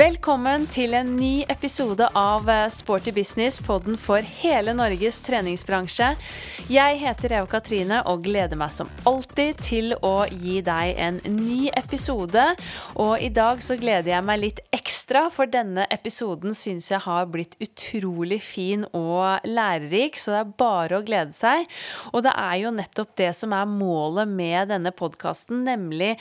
Velkommen til en ny episode av eh, Sporty business, podden for hele Norges treningsbransje. Jeg heter Eva Katrine og gleder meg som alltid til å gi deg en ny episode. Og i dag så gleder jeg meg litt ekstra, for denne episoden syns jeg har blitt utrolig fin og lærerik, så det er bare å glede seg. Og det er jo nettopp det som er målet med denne podkasten, nemlig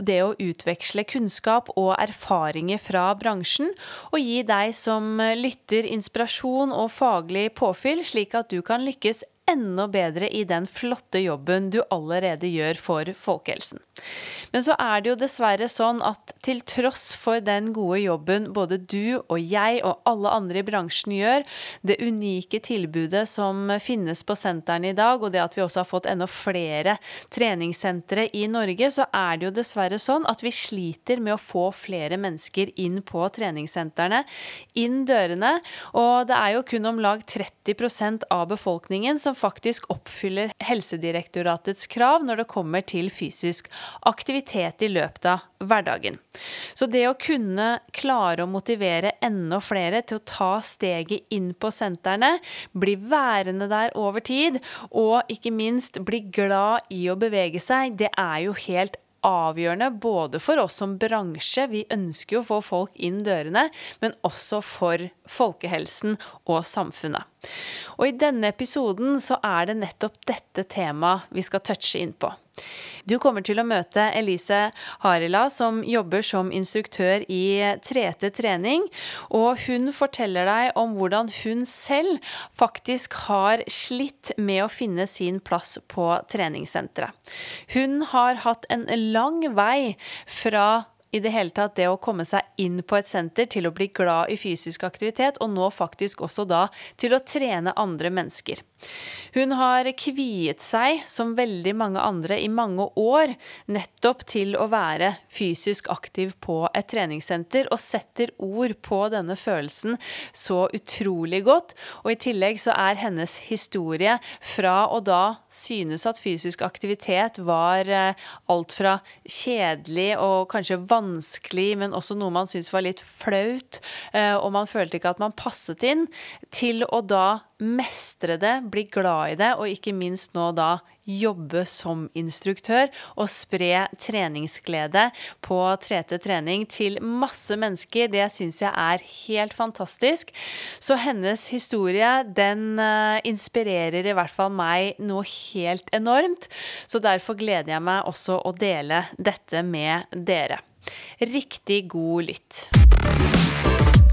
det å utveksle kunnskap og erfaringer fra bransjen, og gi deg som lytter inspirasjon og faglig påfyll, slik at du kan lykkes enda bedre i den flotte jobben du allerede gjør for folkehelsen. Men så er det jo dessverre sånn at til tross for den gode jobben både du og jeg og alle andre i bransjen gjør, det unike tilbudet som finnes på sentrene i dag, og det at vi også har fått enda flere treningssentre i Norge, så er det jo dessverre sånn at vi sliter med å få flere mennesker inn på treningssentrene, inn dørene. Og det er jo kun om lag 30% av befolkningen som faktisk oppfyller Helsedirektoratets krav når det kommer til fysisk aktivitet i løpet av hverdagen. Så det å kunne klare å motivere enda flere til å ta steget inn på sentrene, bli værende der over tid, og ikke minst bli glad i å bevege seg, det er jo helt både for oss som bransje, vi ønsker jo å få folk inn dørene, men også for folkehelsen og samfunnet. Og i denne episoden så er det nettopp dette temaet vi skal touche inn på. Du kommer til å møte Elise Harila, som jobber som instruktør i 3T trening. Og hun forteller deg om hvordan hun selv faktisk har slitt med å finne sin plass på treningssenteret. Hun har hatt en lang vei fra i det hele tatt det å komme seg inn på et senter til å bli glad i fysisk aktivitet, og nå faktisk også da til å trene andre mennesker. Hun har kviet seg, som veldig mange andre, i mange år nettopp til å være fysisk aktiv på et treningssenter, og setter ord på denne følelsen så utrolig godt. Og i tillegg så er hennes historie fra å da synes at fysisk aktivitet var eh, alt fra kjedelig og kanskje vanskelig, men også noe man syntes var litt flaut, eh, og man følte ikke at man passet inn, til å da mestre det, bli glad i det, og ikke minst nå da jobbe som instruktør og spre treningsglede på 3T trening til masse mennesker. Det syns jeg er helt fantastisk. Så hennes historie, den uh, inspirerer i hvert fall meg noe helt enormt. Så derfor gleder jeg meg også å dele dette med dere. Riktig god lytt.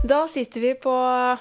Da sitter vi på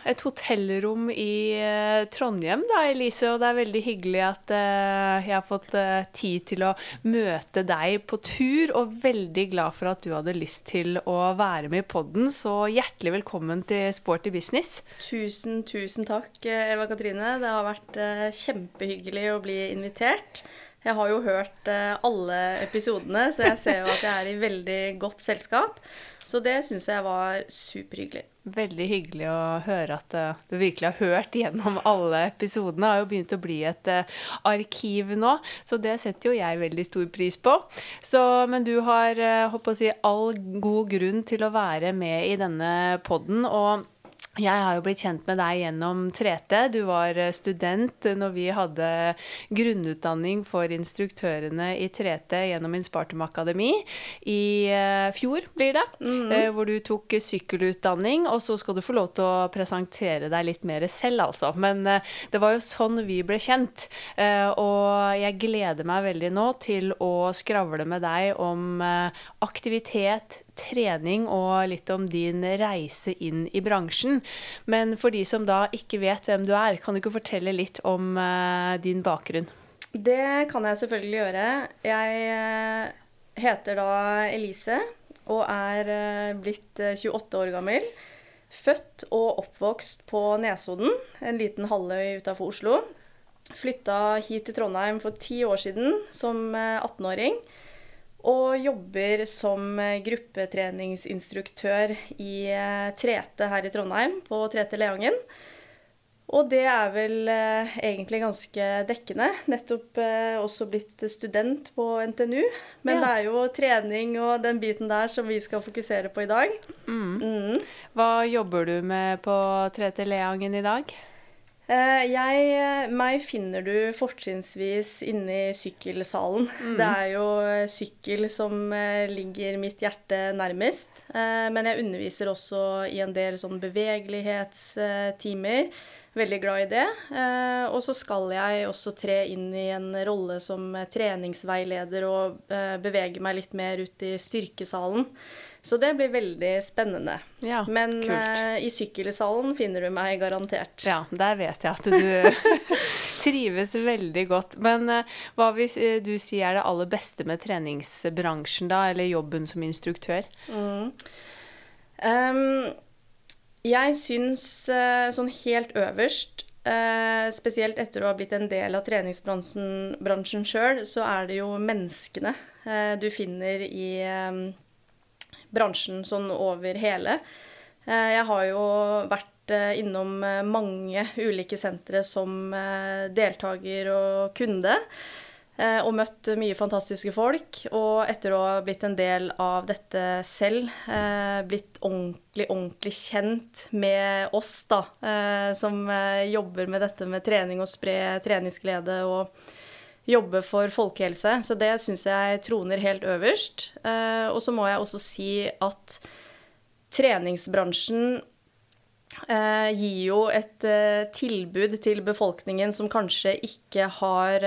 et hotellrom i uh, Trondheim, da, Elise. Og det er veldig hyggelig at uh, jeg har fått uh, tid til å møte deg på tur. Og veldig glad for at du hadde lyst til å være med i podden. Så hjertelig velkommen til Sporty business. Tusen, tusen takk, Eva Katrine. Det har vært kjempehyggelig å bli invitert. Jeg har jo hørt alle episodene, så jeg ser jo at jeg er i veldig godt selskap. Så det syns jeg var superhyggelig. Veldig hyggelig å høre at uh, du virkelig har hørt gjennom alle episodene. Det har jo begynt å bli et uh, arkiv nå, så det setter jo jeg veldig stor pris på. Så, men du har uh, si, all god grunn til å være med i denne podden. og jeg har jo blitt kjent med deg gjennom 3T. Du var eh, student når vi hadde grunnutdanning for instruktørene i 3T gjennom Inspartum Akademi. I uh, fjor blir det. Mm. Hvor du tok sykkelutdanning. Og så skal du få lov til å presentere deg litt mer selv, altså. Men det var jo sånn vi ble kjent. og jeg gleder meg veldig nå til å skravle med deg om aktivitet, trening og litt om din reise inn i bransjen. Men for de som da ikke vet hvem du er, kan du ikke fortelle litt om uh, din bakgrunn? Det kan jeg selvfølgelig gjøre. Jeg uh, heter da Elise og er uh, blitt 28 år gammel. Født og oppvokst på Nesodden, en liten halvøy utafor Oslo. Flytta hit til Trondheim for ti år siden som 18-åring. Og jobber som eh, gruppetreningsinstruktør i 3T eh, her i Trondheim, på 3T Leangen. Og det er vel eh, egentlig ganske dekkende. Nettopp også blitt student på NTNU. Men Ja. det er jo trening og den biten der som vi skal fokusere på i dag. Mm. Hva jobber du med på 3T Leangen i dag? Eh, jeg, meg finner du fortrinnsvis inne i sykkelsalen. Det er jo eh, sykkel som eh, ligger mitt hjerte nærmest. Eh, men jeg underviser også i en del sånn bevegelighetstimer. Veldig glad i det. Eh, og så skal jeg også tre inn i en rolle som eh, treningsveileder og eh, bevege meg litt mer ut i styrkesalen. Så det blir veldig spennende. Ja, Men eh, i sykkelsalen finner du meg garantert. Ja, der vet jeg at du trives veldig godt. Men uh, hva vil eh, du si er det aller beste med treningsbransjen da, eller jobben som instruktør? Ehm, jeg syns uh, sånn helt øverst, Uh, spesielt etter å ha blitt en del av treningsbransjen bransjen sjøl, så er det jo menneskene uh, du finner i eh, bransjen sånn over hele. Eh, jeg har jo vært eh, innom eh, mange ulike sentre som deltaker og kunde. Og møtt mye fantastiske folk. Og etter å ha blitt en del av dette selv, blitt ordentlig, ordentlig kjent med oss da, som jobber med dette med trening og spre treningsglede og jobbe for folkehelse. Så det syns jeg troner helt øverst. Eh, Og så må jeg også si at treningsbransjen eh, gir jo et eh, tilbud til befolkningen som kanskje ikke har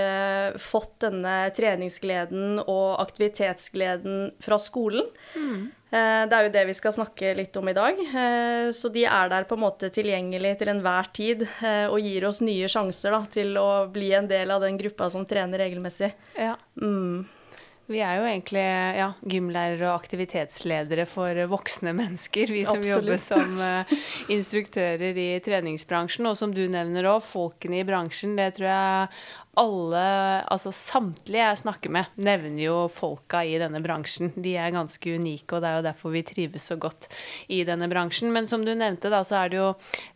fått denne treningsgleden og aktivitetsgleden fra skolen. Eh, det er jo det vi skal snakke litt om i dag. Eh, så de er der på en måte tilgjengelig til enhver tid eh, og gir oss nye sjanser da, til å bli en del av den gruppa som trener regelmessig. Ja. Mm. Vi er jo egentlig ja, gymlærere og aktivitetsledere for voksne mennesker, vi som Absolutt. jobber som uh, instruktører i treningsbransjen. Og som du nevner òg, folkene i bransjen. Det tror jeg alle, altså samtlige jeg snakker med, nevner jo folka i denne bransjen. De er ganske unike, og det er jo derfor vi trives så godt i denne bransjen. Men som du nevnte, da, så er det jo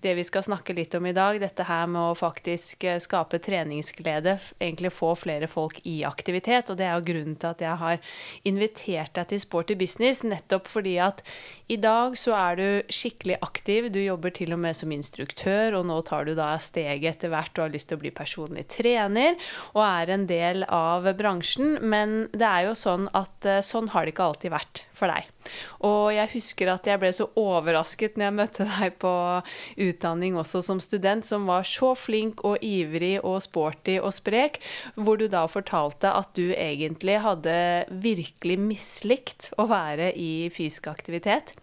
det vi skal snakke litt om i dag. Dette her med å faktisk eh, skape treningsglede. Egentlig få flere folk i aktivitet. Og det er jo grunnen til at jeg har invitert deg til Sporty business, nettopp fordi at i dag så er du skikkelig aktiv. Du jobber til og med som instruktør, og nå tar du da steget etter hvert og har lyst til å bli personlig trener og er en del av bransjen. Men det er jo sånn at eh, sånn har det ikke alltid vært for deg. Og jeg husker at jeg ble så overrasket når jeg møtte deg på utdanning også som student, som var så flink og ivrig og sporty og sprek, hvor du da fortalte at du egentlig hadde virkelig mislikt å være i fysisk aktivitet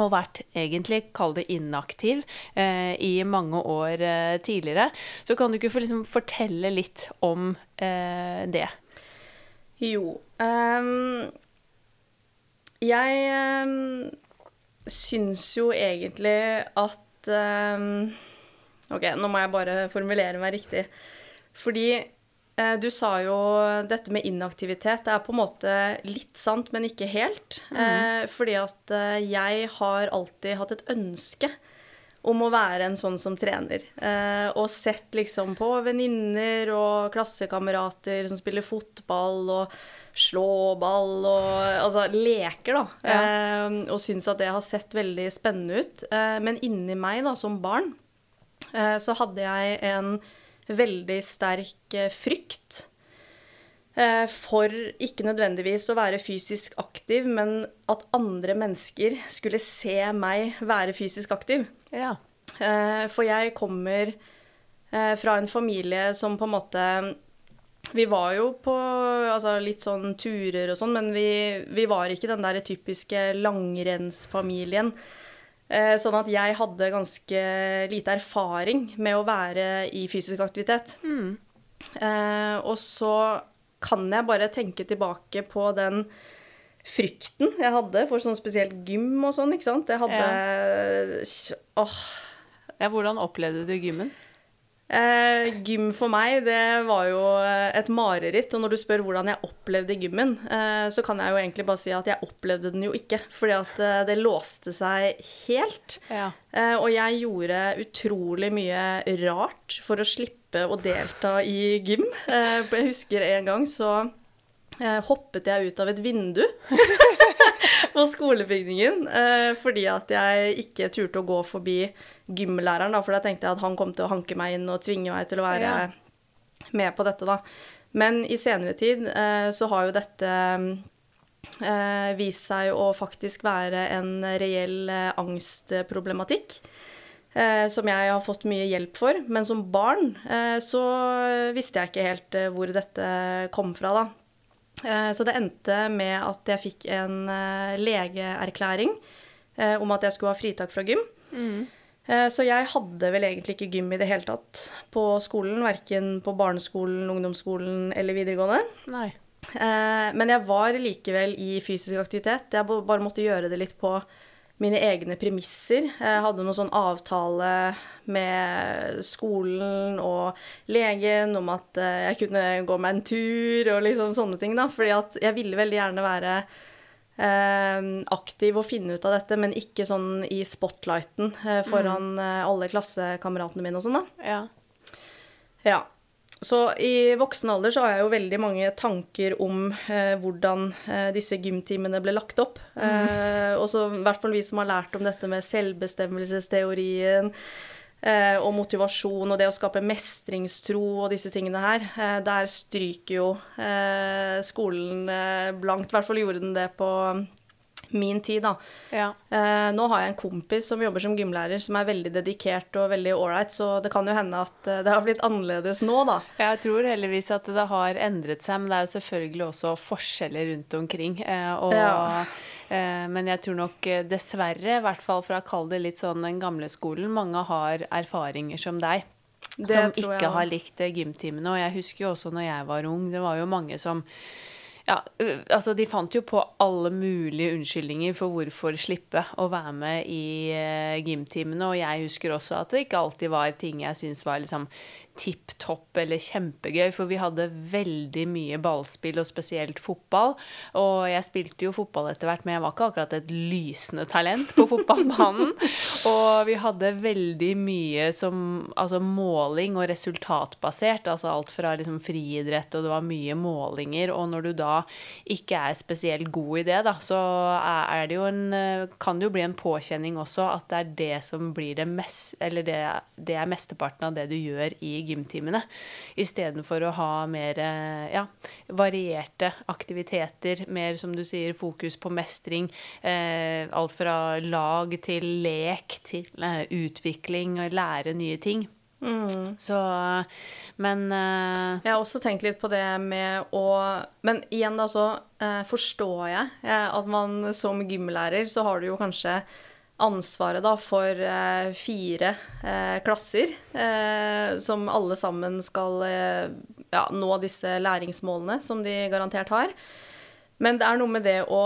og vært egentlig, kall det inaktiv, eh, i mange år eh, tidligere. Så kan du ikke få liksom fortelle litt om eh, det? Jo. Um, jeg um, syns jo egentlig at um, Ok, nå må jeg bare formulere meg riktig. Fordi du sa jo dette med inaktivitet. Det er på en måte litt sant, men ikke helt. Mm. fordi at eh, jeg har alltid hatt et ønske om å være en sånn som trener. Eh, og sett liksom på venninner og klassekamerater som spiller fotball og slåball og altså leker, da. Ja. og syns at det har sett veldig spennende ut. Eh, men inni meg, da, som barn, eh, så hadde jeg en veldig sterk eh, frykt. eh, For ikke nødvendigvis å være fysisk aktiv, men at andre mennesker skulle se meg være fysisk aktiv. Ja. Eh, For jeg kommer fra en familie som på en måte Vi var jo på altså, litt sånn turer og sånn, men vi, vi var ikke den der typiske langrennsfamilien. Eh, Sånn at jeg hadde ganske lite erfaring med å være i fysisk aktivitet. Eh, Og så kan jeg bare tenke tilbake på den frykten jeg hadde for sånn spesielt gym og sånn, ikke sant. Jeg hadde Åh, ja. Hvordan opplevde du gymmen? Eh, gym for meg, det var jo eh, et mareritt. Og når du spør hvordan jeg opplevde gymmen, eh, så kan jeg jo egentlig bare si at jeg opplevde den jo ikke. Fordi at eh, det låste seg helt. Ja. Eh, og jeg gjorde utrolig mye rart for å slippe å delta i gym. Eh, jeg husker en gang så hoppet jeg ut av et vindu på skolebygningen eh, fordi at jeg ikke turte å gå forbi gymlæreren, for da tenkte jeg at han kom til å hanke meg inn og tvinge meg til å være Ja. med på dette, da. Men i senere tid eh, så har jo dette eh, vist seg å faktisk være en reell eh, angstproblematikk. Eh, som jeg har fått mye hjelp for. Men som barn eh, så visste jeg ikke helt eh, hvor dette kom fra, da. Eh, så det endte med at jeg fikk en eh, legeerklæring eh, om at jeg skulle ha fritak fra gym. Mm. Så jeg hadde vel egentlig ikke gym i det hele tatt på skolen. Verken på barneskolen, ungdomsskolen eller videregående. Nei. Men jeg var likevel i fysisk aktivitet. Jeg bare måtte gjøre det litt på mine egne premisser. Jeg hadde noen sånn avtale med skolen og legen om at eh, jeg kunne gå meg en tur og liksom sånne ting, da. Fordi at jeg ville veldig gjerne være eh, aktiv og finne ut av dette, men ikke sånn i spotlighten eh, foran mm. alle klassekameratene mine og sånn, da. Ja. Ja. Så i voksen alder så har jeg jo veldig mange tanker om eh, hvordan eh, disse gymtimene ble lagt opp. Eh, og så i hvert fall vi som har lært om dette med selvbestemmelsesteorien eh, og motivasjon og det å skape mestringstro og disse tingene her, eh, der stryker jo eh, skolen blankt. I hvert fall gjorde den det på min tid, da. ja. Eh, nå har jeg en kompis som jobber som gymlærer, som er veldig dedikert og veldig ålreit, så det kan jo hende at eh, det har blitt annerledes nå, da. Jeg tror heldigvis at det har endret seg, men det er jo selvfølgelig også forskjeller rundt omkring. Eh, og, Ja. eh, men jeg tror nok eh, dessverre, i hvert fall for å kalle det litt sånn den gamle skolen, mange har erfaringer som deg. Det som ikke har likt eh, gymtimene. Og jeg husker jo også når jeg var ung, det var jo mange som ja, altså De fant jo på alle mulige unnskyldninger for hvorfor slippe å være med i eh, gymtimene. Og jeg husker også at det ikke alltid var ting jeg syntes var liksom tipp topp eller kjempegøy. For vi hadde veldig mye ballspill, og spesielt fotball. Og jeg spilte jo fotball etter hvert, men jeg var ikke akkurat et lysende talent på fotballbanen. og vi hadde veldig mye som altså måling og resultatbasert. Altså alt fra liksom friidrett, og det var mye målinger. Og når du da ikke er spesielt god i det, da, så er det jo en Kan det jo bli en påkjenning også at det er det som blir det mest Eller det, det er mesteparten av det du gjør i gymtimene. Istedenfor å ha mer eh, ja, varierte aktiviteter. Mer, som du sier, fokus på mestring. Eh, alt fra lag til lek til eh, utvikling og lære nye ting. Så Men uh, Jeg har også tenkt litt på det med å Men igjen, da, så uh, forstår jeg uh, at man som gymlærer, så har du jo kanskje ansvaret da for eh, fire eh, klasser eh, som alle sammen skal ja, nå disse læringsmålene som de garantert har. Men det er noe med det å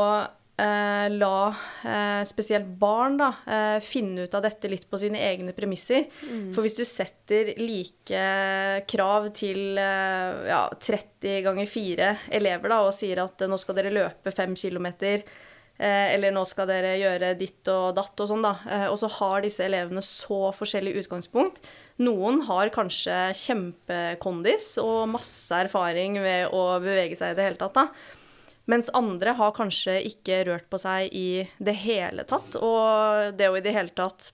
eh, la eh, spesielt barn da, eh, finne ut av dette litt på sine egne premisser. For hvis du setter like krav til ja, 30 ganger 4 elever da, og sier at nå skal dere løpe 5 kilometer, eh, eller nå skal dere gjøre ditt og datt og sånn, da. Eh, og så har disse elevene så forskjellig utgangspunkt. Noen har kanskje kjempekondis og masse erfaring ved å bevege seg i det hele tatt, da. Mens andre har kanskje ikke rørt på seg i det hele tatt. Og det å i det hele tatt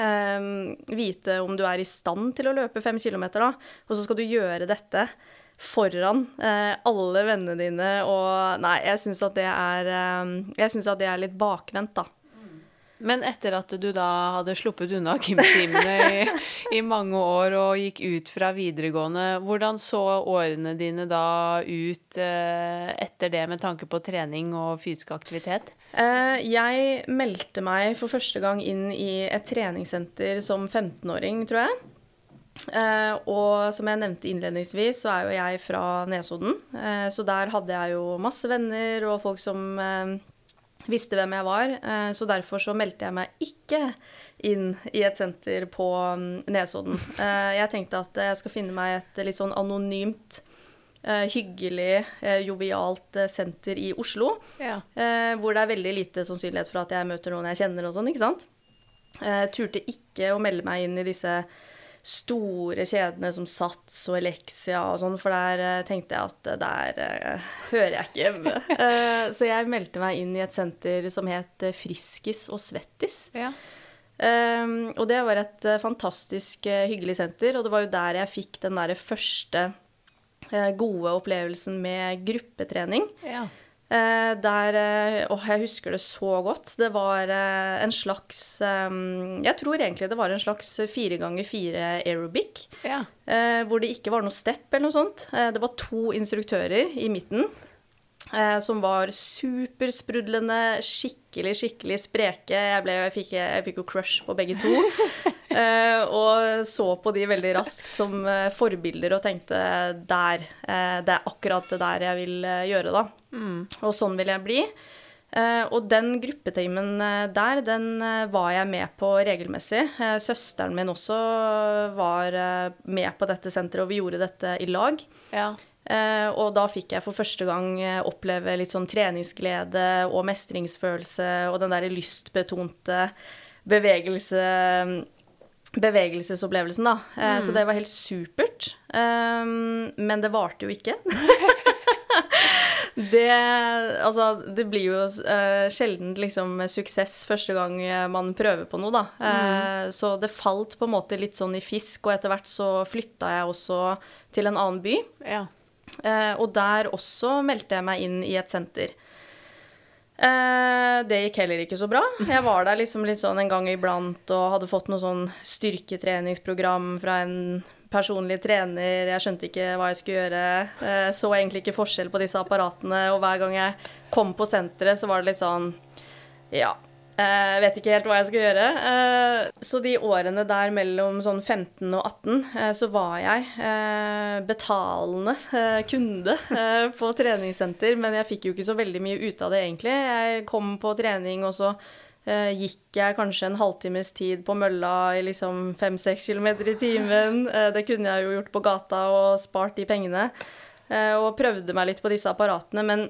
eh, vite om du er i stand til å løpe fem kilometer, da, og så skal du gjøre dette foran eh, alle vennene dine og Nei, jeg syns at det er eh, at det er litt bakvendt, da. Men etter at du da hadde sluppet unna gymtimene i, i mange år og gikk ut fra videregående, hvordan så årene dine da ut eh, etter det med tanke på trening og fysisk aktivitet? Eh, jeg meldte meg for første gang inn i et treningssenter som 15-åring, tror jeg. Eh, og som jeg nevnte innledningsvis, så er jo jeg fra Nesodden. Eh, så der hadde jeg jo masse venner og folk som eh, visste hvem jeg var. Eh, så derfor så meldte jeg meg ikke inn i et senter på um, Nesodden. Eh, jeg tenkte at jeg skal finne meg et litt sånn anonymt, eh, hyggelig, jovialt senter i Oslo. Ja. Eh, hvor det er veldig lite sannsynlighet for at jeg møter noen jeg kjenner og sånn, ikke sant. Eh, turte ikke å melde meg inn i disse store kjedene som Sats og Elexia og sånn, for der eh, tenkte jeg at eh, der uh, hører jeg ikke hjemme. uh, så jeg meldte meg inn i et senter som het Friskis og Svettis. Ja. Og det var et fantastisk hyggelig senter, og det var jo der jeg fikk den derre første gode opplevelsen med gruppetrening. ja. Eh, der eh, Åh, jeg husker det så godt. Det var eh, en slags eh, Jeg tror egentlig det var en slags fire ganger fire aerobic. ja. Eh, hvor det ikke var noe step eller noe sånt. Det var to instruktører i midten. Eh, som var supersprudlende, skikkelig, skikkelig spreke. Jeg, ble, jeg, fikk, jeg fikk jo crush på begge to. Eh, og så på de veldig raskt som eh, forbilder og tenkte der, eh, det er akkurat det der jeg vil gjøre, da. Og sånn vil jeg bli. Eh, og den gruppetimen der, den var jeg med på regelmessig. Eh, søsteren min også var med på dette senteret, og vi gjorde dette i lag. ja. Eh, og da fikk jeg for første gang oppleve litt sånn treningsglede og mestringsfølelse og den derre lystbetonte bevegelse bevegelsesopplevelsen, da. Mm. Så det var helt supert. Eh, men det varte jo ikke. det Altså, det blir jo uh, sjelden liksom suksess første gang man prøver på noe, da. Eh, Så det falt på en måte litt sånn i fisk, og etter hvert så flytta jeg også til en annen by. ja. Eh, og der også meldte jeg meg inn i et senter. Eh, det gikk heller ikke så bra. Jeg var der liksom litt sånn en gang iblant og hadde fått noe sånn styrketreningsprogram fra en personlig trener. Jeg skjønte ikke hva jeg skulle gjøre. Eh, så egentlig ikke forskjell på disse apparatene. Og hver gang jeg kom på senteret, så var det litt sånn Ja. Jeg vet ikke helt hva jeg skal gjøre. Eh, Så de årene der mellom sånn 15 og 18, eh, så var jeg eh, betalende eh, kunde eh, på treningssenter, men jeg fikk jo ikke så veldig mye ut av det egentlig. Jeg kom på trening, og så eh, gikk jeg kanskje en halvtimes tid på mølla i liksom 5-6 km i timen. Eh, Det kunne jeg jo gjort på gata og spart de pengene. eh, Og prøvde meg litt på disse apparatene, men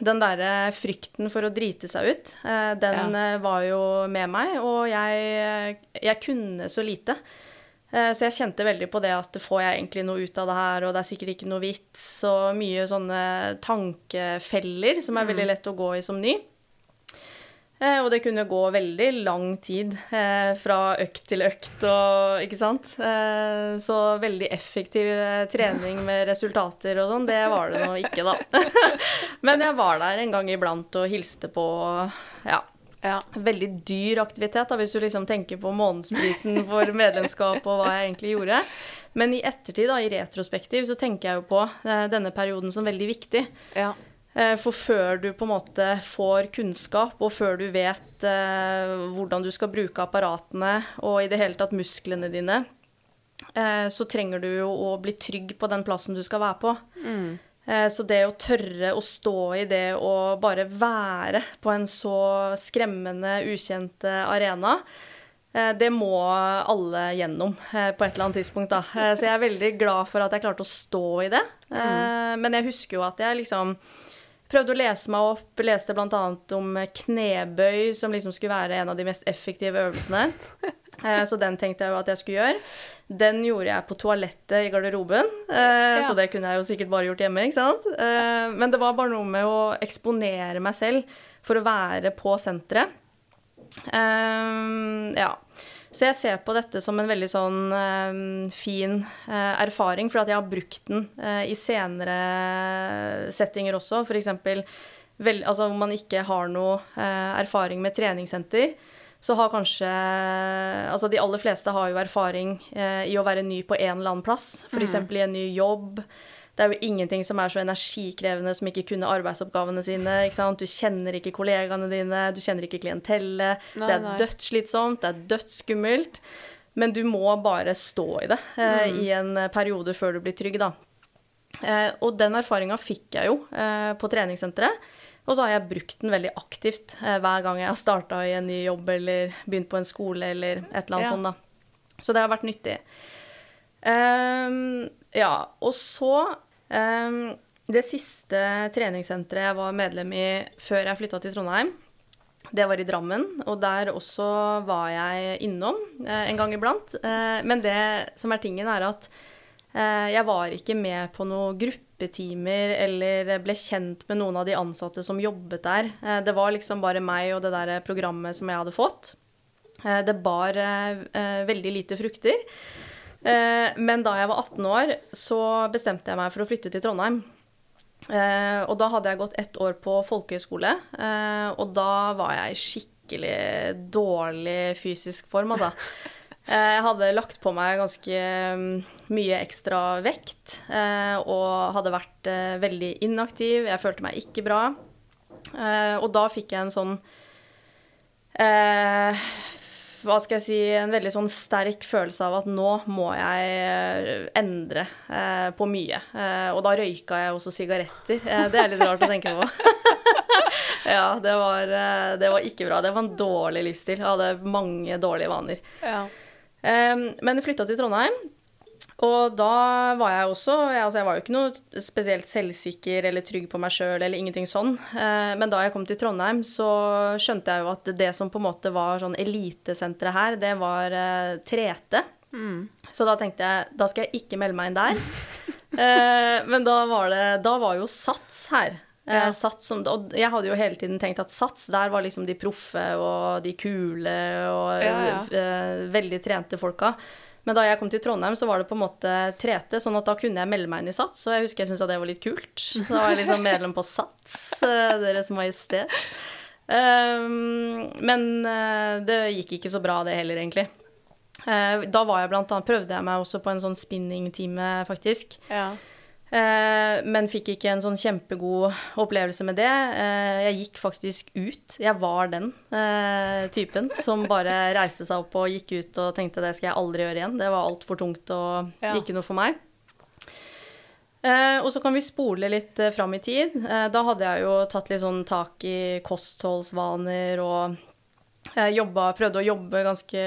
den derre frykten for å drite seg ut, eh, den Ja. eh, var jo med meg, og jeg, jeg kunne så lite. Eh, Så jeg kjente veldig på det at får jeg egentlig noe ut av det her, og det er sikkert ikke noe vits, og mye sånne tankefeller som er veldig lett å gå i som ny. Eh, Og det kunne gå veldig lang tid eh, fra økt til økt og ikke sant. Eh, så veldig effektiv trening med resultater og sånn, det var det nå ikke, da. Men jeg var der en gang iblant og hilste på ja, ja. veldig dyr aktivitet, da, hvis du liksom tenker på månedsprisen for medlemskap og hva jeg egentlig gjorde. Men i ettertid, da, i retrospektiv, så tenker jeg jo på denne perioden som veldig viktig. ja. Eh, For før du på en måte får kunnskap, og før du vet eh, hvordan du skal bruke apparatene, og i det hele tatt musklene dine, eh, så trenger du jo å bli trygg på den plassen du skal være på. Eh, så det å tørre å stå i det og bare være på en så skremmende, ukjent arena, det må alle gjennom på et eller annet tidspunkt. Da. Så jeg er veldig glad for at jeg klarte å stå i det. Eh, Men jeg husker jo at jeg liksom prøvde å lese meg opp, leste bl.a. om knebøy, som liksom skulle være en av de mest effektive øvelsene. Eh, Så den tenkte jeg jo at jeg skulle gjøre. Den gjorde jeg på toalettet i garderoben, eh, så det kunne jeg jo sikkert bare gjort hjemme, ikke sant. Eh, Men det var bare noe med å eksponere meg selv for å være på senteret. Eh, ja. Så jeg ser på dette som en veldig sånn eh, fin eh, erfaring, for at jeg har brukt den eh, i senere settinger også. F.eks. Altså, om man ikke har noe eh, erfaring med treningssenter, så har kanskje Altså de aller fleste har jo erfaring eh, i å være ny på en eller annen plass. F.eks. i en ny jobb. Det er jo ingenting som er så energikrevende som ikke kunne arbeidsoppgavene sine. Du kjenner ikke kollegaene dine, du kjenner ikke klientellet. Nei, det er dødsslitsomt, det er dødsskummelt. Men du må bare stå i det eh, Mm. i en periode før du blir trygg, da. Eh, og den erfaringa fikk jeg jo eh, på treningssenteret. Og så har jeg brukt den veldig aktivt eh, hver gang jeg har starta i en ny jobb eller begynt på en skole eller et eller annet Ja. sånt. da. Så det har vært nyttig. Um, ja, og så Det siste treningssenteret jeg var medlem i før jeg flytta til Trondheim, det var i Drammen, og der også var jeg innom eh, en gang iblant. Eh, men det som er tingen, er at eh, jeg var ikke med på noen gruppetimer eller ble kjent med noen av de ansatte som jobbet der. Det var liksom bare meg og det der programmet som jeg hadde fått. Det bar veldig lite frukter. Eh, men da jeg var 18 år, så bestemte jeg meg for å flytte til Trondheim. Eh, og da hadde jeg gått ett år på folkehøyskole, eh, og da var jeg i skikkelig dårlig fysisk form, altså. Jeg hadde lagt på meg ganske mm, mye ekstra vekt, og hadde vært veldig inaktiv. Jeg følte meg ikke bra. Og da fikk jeg en sånn hva skal jeg si, en veldig sånn sterk følelse av at nå må jeg eh, endre eh, på mye. Eh, og da røyka jeg også sigaretter. Eh, det er litt rart å tenke på. ja, det var, eh, det var ikke bra. Det var en dårlig livsstil. Jeg hadde mange dårlige vaner. Ja. Men flytta til Trondheim. Og da var jeg også jeg, altså jeg var jo ikke noe spesielt selvsikker eller trygg på meg sjøl eller ingenting sånn. Eh, men da jeg kom til Trondheim, så skjønte jeg jo at det som på en måte var sånn elitesenteret her, det var Trete. Trete. Så da tenkte jeg da skal jeg ikke melde meg inn der. eh, men da var det Da var jo Sats her. Eh, Ja. Sats som, og jeg hadde jo hele tiden tenkt at Sats, der var liksom de proffe og de kule og Ja, ja. eh, veldig trente folka. Men da jeg kom til Trondheim, så var det på en måte trete, sånn at da kunne jeg melde meg inn i Sats. Og jeg husker jeg syntes at det var litt kult. Da var jeg liksom medlem på Sats, eh, Deres Majestet. Um, men eh, det gikk ikke så bra, det heller, egentlig. Eh, da var jeg blant annet, prøvde jeg meg også på en sånn spinningtime, faktisk. Ja. Eh, men fikk ikke en sånn kjempegod opplevelse med det. Eh, jeg gikk faktisk ut. Jeg var den eh, typen som bare reiste seg opp og gikk ut og tenkte det skal jeg aldri gjøre igjen. Det var altfor tungt og ikke noe for meg. Og så kan vi spole litt fram i tid. Da hadde jeg jo tatt litt sånn tak i kostholdsvaner og jeg jobba, prøvde å jobbe ganske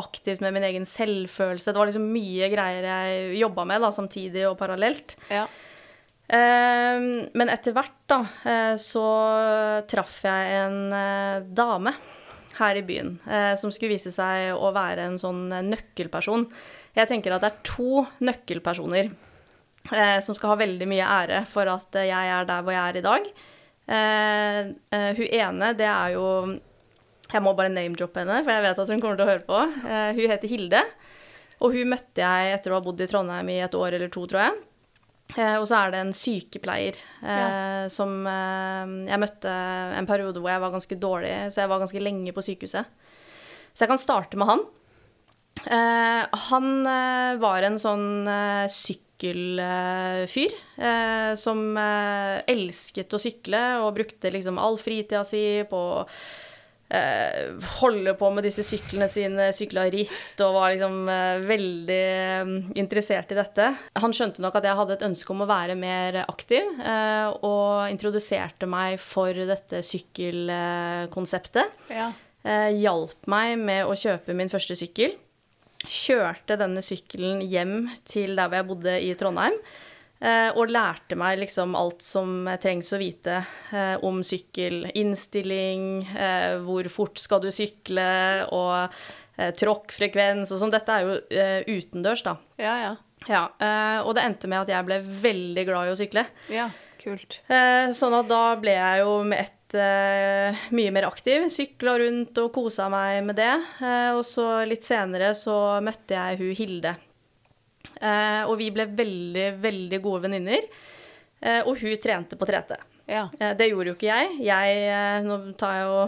aktivt med min egen selvfølelse. Det var liksom mye greier jeg jobba med da, samtidig og parallelt. Ja. Eh, men etter hvert da, eh, så traff jeg en eh, dame her i byen eh, som skulle vise seg å være en sånn nøkkelperson. Jeg tenker at det er to nøkkelpersoner eh, som skal ha veldig mye ære for at jeg er der hvor jeg er i dag. Hun ene, det er jo Jeg må bare name-droppe henne, for jeg vet at hun kommer til å høre på. Uh, hun heter Hilde. Og hun møtte jeg etter å ha bodd i Trondheim i et år eller to, tror jeg. Uh, og så er det en sykepleier ja. som eh, jeg møtte en periode hvor jeg var ganske dårlig, så jeg var ganske lenge på sykehuset. Så jeg kan starte med han. Eh, han eh, var en sånn eh, sykkelfyr eh, som eh, elsket å sykle og brukte liksom all fritida si på å eh, holde på med disse syklene sine, sykla ritt og var liksom eh, veldig eh, interessert i dette. Han skjønte nok at jeg hadde et ønske om å være mer aktiv, eh, og introduserte meg for dette sykkelkonseptet. Ja. Eh, hjalp meg med å kjøpe min første sykkel. Kjørte denne sykkelen hjem til der hvor jeg bodde i Trondheim. Eh, Og lærte meg liksom alt som trengs å vite eh, om sykkel. Innstilling, eh, hvor fort skal du sykle, og tråkkfrekvens og sånn. Dette er jo utendørs, da. Ja, ja. Ja, og det endte med at jeg ble veldig glad i å sykle. Ja, kult. Sånn at da ble jeg jo med ett mye mer aktiv. Sykla rundt og kosa meg med det. Og så litt senere så møtte jeg hun Hilde. Eh, og vi ble veldig, veldig gode venninner. Eh, og hun trente på trete. Ja. Eh, det gjorde jo ikke jeg. Jeg Nå tar jeg jo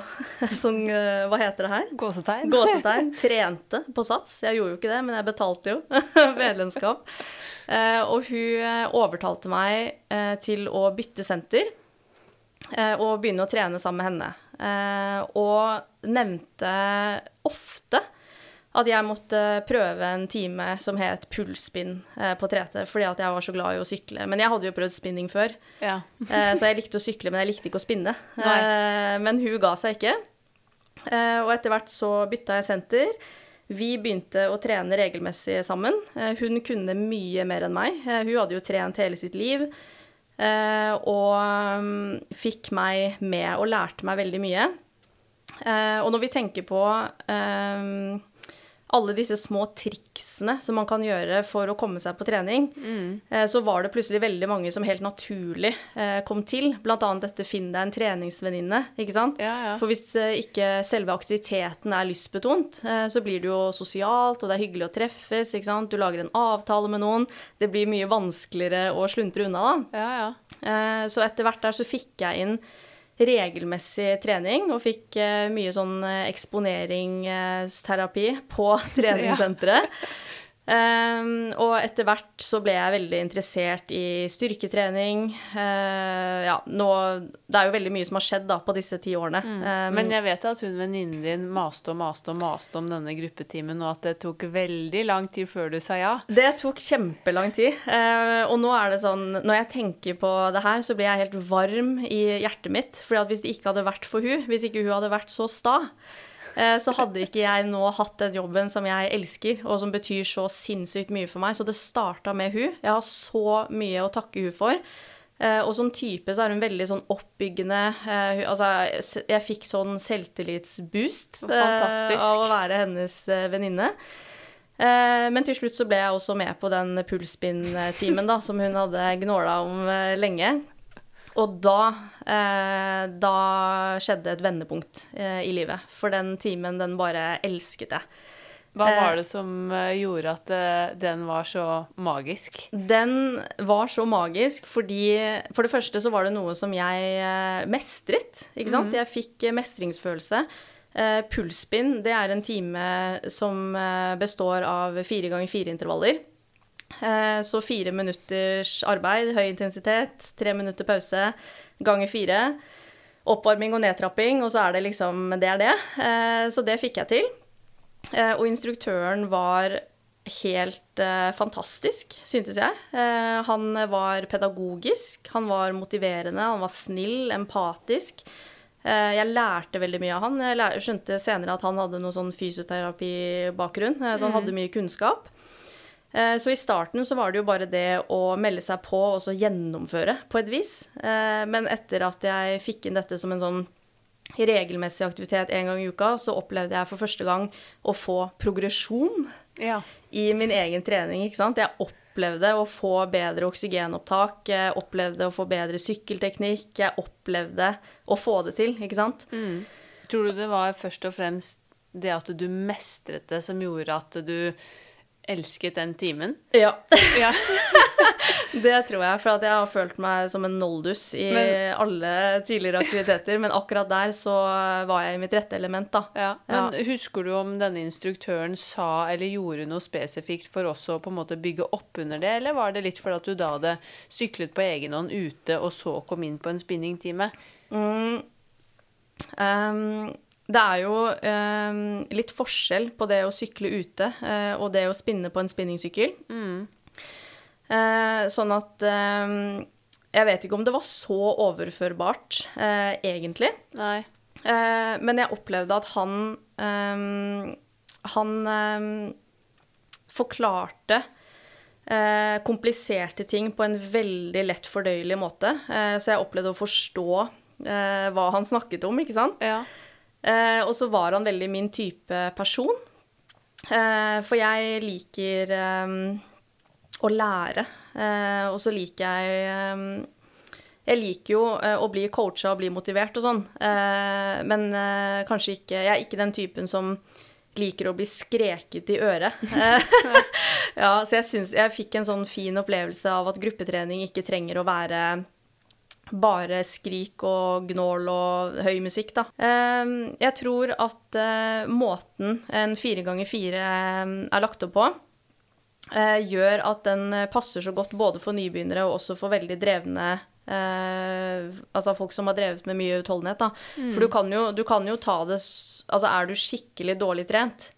eh, Hva heter det her? Gåsetegn. Gåsetegn. Trente på Sats. Jeg gjorde jo ikke det, men jeg betalte jo medlemskap. Eh, og hun overtalte meg til å bytte senter eh, og begynne å trene sammen med henne. Eh, og nevnte ofte at jeg måtte prøve en time som het pulsspinn eh, på 3T, fordi at jeg var så glad i å sykle. Men jeg hadde jo prøvd spinning før, Ja. eh, så jeg likte å sykle, men jeg likte ikke å spinne. Nei. Eh, men hun ga seg ikke. Eh, og etter hvert så bytta jeg senter. Vi begynte å trene regelmessig sammen. Hun kunne mye mer enn meg. Hun hadde jo trent hele sitt liv. eh, og mm, fikk meg med og lærte meg veldig mye. Eh, og når vi tenker på alle disse små triksene som man kan gjøre for å komme seg på trening, mm. så var det plutselig veldig mange som helt naturlig eh, kom til. Blant annet dette 'finn deg en treningsvenninne', ikke sant? Ja, ja. For hvis eh, ikke selve aktiviteten er lystbetont, eh, så blir det jo sosialt, og det er hyggelig å treffes, ikke sant? Du lager en avtale med noen. Det blir mye vanskeligere å sluntre unna, da. Ja, ja. Eh, Så etter hvert der så fikk jeg inn regelmessig trening, og fikk eh, mye sånn eh, eksponeringsterapi på treningssenteret. Um, og etter hvert så ble jeg veldig interessert i styrketrening. Uh, ja, nå Det er jo veldig mye som har skjedd da på disse ti årene. Um, Men jeg vet at hun venninnen din maste og maste og maste om denne gruppetimen, og at det tok veldig lang tid før du sa ja. Det tok kjempelang tid. Uh, og nå er det sånn Når jeg tenker på det her, så blir jeg helt varm i hjertet mitt. at hvis det ikke hadde vært for hun, hvis ikke hun hadde vært så sta, så hadde ikke jeg nå hatt den jobben som jeg elsker, og som betyr så sinnssykt mye for meg. Så det starta med hun. Jeg har så mye å takke hun for. Eh, og som type så er hun veldig sånn oppbyggende. eh, altså, jeg, fikk sånn selvtillitsboost eh, Fantastisk. av å være hennes eh, venninne. Eh, men til slutt så ble jeg også med på den pulsspinn-timen da, som hun hadde gnåla om eh, lenge. Og da, eh, da skjedde et vendepunkt eh, i livet. For den timen, den bare elsket jeg. Hva Eh, var det som eh, gjorde at eh, den var så magisk? Den var så magisk fordi For det første så var det noe som jeg eh, mestret. Ikke sant? Jeg fikk eh, mestringsfølelse. Eh, Pulsspinn, det er en time som eh, består av fire ganger fire intervaller. Eh, Så fire minutters arbeid, høy intensitet, tre minutter pause, ganger fire. Oppvarming og nedtrapping, og så er det liksom Det er det. Eh, Så det fikk jeg til. Eh, Og instruktøren var helt fantastisk, syntes jeg. Han var pedagogisk, han var motiverende, han var snill, empatisk. Jeg lærte veldig mye av han. Jeg skjønte senere at han hadde noe sånn fysioterapibakgrunn, så han hadde mye kunnskap. Eh, Så i starten så var det jo bare det å melde seg på og så gjennomføre på et vis. Eh, Men etter at jeg fikk inn dette som en sånn regelmessig aktivitet en gang i uka, så opplevde jeg for første gang å få progresjon Ja. i min egen trening, ikke sant. Jeg opplevde å få bedre oksygenopptak, jeg opplevde å få bedre sykkelteknikk, jeg opplevde å få det til, ikke sant. Tror du det var først og fremst det at du mestret det som gjorde at du elsket den timen? Ja, Ja. det tror jeg, for jeg har følt meg som en noldus i Men- alle tidligere aktiviteter, men akkurat der så var jeg i mitt rette element, da. Ja, Men husker du om denne instruktøren sa eller gjorde noe spesifikt for også å på en måte bygge opp under det, eller var det litt fordi at du da hadde syklet på egen hånd ute, og så kom inn på en spinningtime? Ehm, det er jo eh, litt forskjell på det å sykle ute eh, og det å spinne på en spinningsykkel. Eh, sånn at ehm, Jeg vet ikke om det var så overførbart, eh, egentlig. Eh, men jeg opplevde at han ehm, Han ehm, forklarte eh, kompliserte ting på en veldig lett fordøyelig måte. Så jeg opplevde å forstå hva han snakket om, ikke sant? Ja. Eh, og så var han veldig min type person. Eh, for jeg liker eh, å lære, eh, og så liker jeg Jeg liker jo å bli coacha og bli motivert og sånn, men kanskje ikke Jeg er ikke den typen som liker å bli skreket i øret. Ja, så jeg syns Jeg fikk en sånn fin opplevelse av at gruppetrening ikke trenger å være bare skrik og gnål og høy musikk, da. Eh, Jeg tror at eh, måten en fire ganger fire eh, er lagt opp på, eh, gjør at den passer så godt både for nybegynnere og også for veldig drevne eh, altså folk som har drevet med mye utholdenhet. Da. For du kan, jo, du kan jo ta det Altså, er du skikkelig dårlig trent,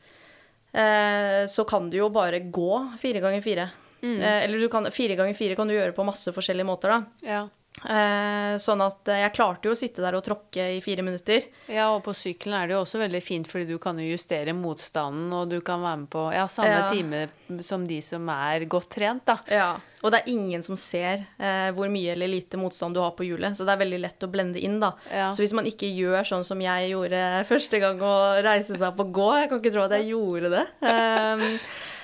så kan du jo bare gå fire ganger fire. Mm. Eller du kan, fire ganger fire kan du gjøre på masse forskjellige måter, da. Ja. Eh, sånn at eh, jeg klarte jo å sitte der og tråkke i fire minutter. ja, og på sykkelen er det jo også veldig fint, fordi du kan jo justere motstanden, og du kan være med på ja, samme Ja. time som de som er godt trent, da. Ja. Og det er ingen som ser eh, hvor mye eller lite motstand du har på hjulet, så det er veldig lett å blende inn, da. Ja. Så hvis man ikke gjør sånn som jeg gjorde første gang, å reise seg opp og gå Jeg kan ikke tro at jeg gjorde det. Um,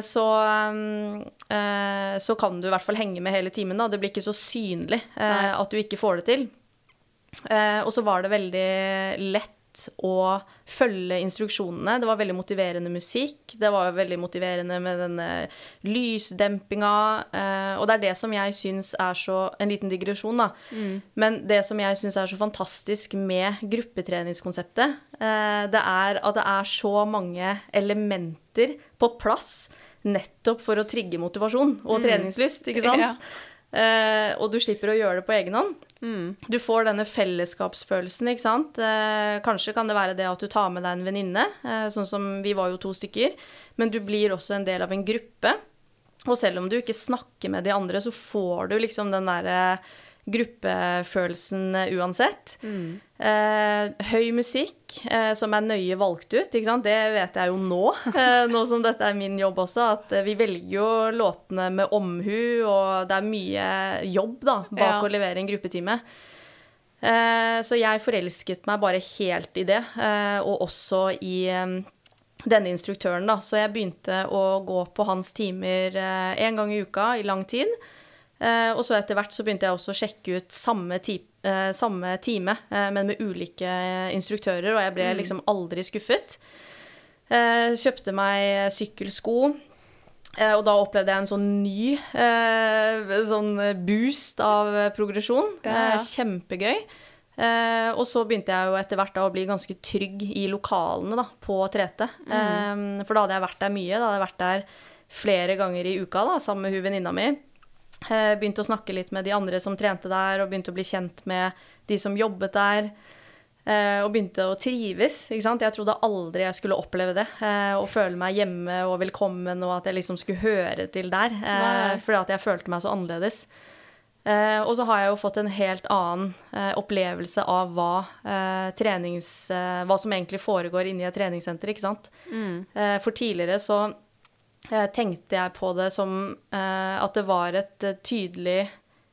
så, um, eh, så kan du i hvert fall henge med hele timen. Da. Det blir ikke så synlig eh, at du ikke får det til. Eh, og så var det veldig lett å følge instruksjonene. Det var veldig motiverende musikk. Det var veldig motiverende med denne lysdempinga. Eh, og det er det som jeg syns er så En liten digresjon, da. Men det som jeg syns er så fantastisk med gruppetreningskonseptet, eh, det er at det er så mange elementer på plass nettopp for å trigge motivasjon og treningslyst, ikke sant? Ja. Eh, og du slipper å gjøre det på egen hånd. Mm. Du får denne fellesskapsfølelsen, ikke sant. Eh, kanskje kan det være det at du tar med deg en venninne, eh, sånn som vi var jo to stykker. Men du blir også en del av en gruppe. Og selv om du ikke snakker med de andre, så får du liksom den derre gruppefølelsen uansett. uansett. Eh, høy musikk eh, som er nøye valgt ut, det vet jeg jo nå. Eh, nå som dette er min jobb også, at eh, vi velger jo låtene med omhu, og det er mye jobb da, bak Ja. å levere en gruppetime. Eh, så jeg forelsket meg bare helt i det, eh, og også i denne instruktøren, da. Så jeg begynte å gå på hans timer én gang i uka i lang tid. Eh, og så etter hvert så begynte jeg også å sjekke ut samme, ti eh, samme time, eh, men med ulike instruktører, og jeg ble liksom aldri skuffet. Kjøpte meg sykkelsko, og da opplevde jeg en sånn ny sånn boost av progresjon. Ja, ja. Kjempegøy. Og så begynte jeg jo etter hvert da å bli ganske trygg i lokalene da, på 3T. Eh, for da hadde jeg vært der mye. Da hadde jeg vært der flere ganger i uka da, sammen med hun venninna mi. Eh, begynte å snakke litt med de andre som trente der, og begynte å bli kjent med de som jobbet der. eh, og begynte å trives. ikke sant? Jeg trodde aldri jeg skulle oppleve det. eh, og føle meg hjemme og velkommen, og at jeg liksom skulle høre til der. Nei. Eh, fordi at jeg følte meg så annerledes. Eh, og så har jeg jo fått en helt annen eh, opplevelse av hva, eh, trenings, eh, hva som egentlig foregår inni et treningssenter, ikke sant. Mm. for tidligere så eh, tenkte jeg på det som eh, at det var et eh, tydelig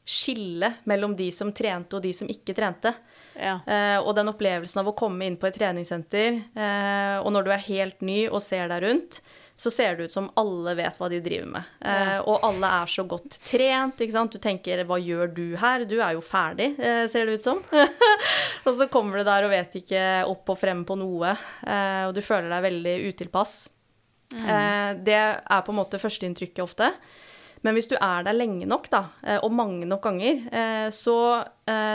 skille mellom de som trente og de som ikke trente. Ja. Eh, og den opplevelsen av å komme inn på et treningssenter, eh, og når du er helt ny og ser deg rundt, så ser det ut som alle vet hva de driver med. Eh, og alle er så godt trent. ikke sant? Du tenker 'hva gjør du her'? Du er jo ferdig, eh, ser det ut som. og så kommer du der og vet ikke opp og frem på noe, eh, og du føler deg veldig utilpass. Eh, det er på en måte førsteinntrykket ofte. Men hvis du er der lenge nok, da, eh, og mange nok ganger, eh, så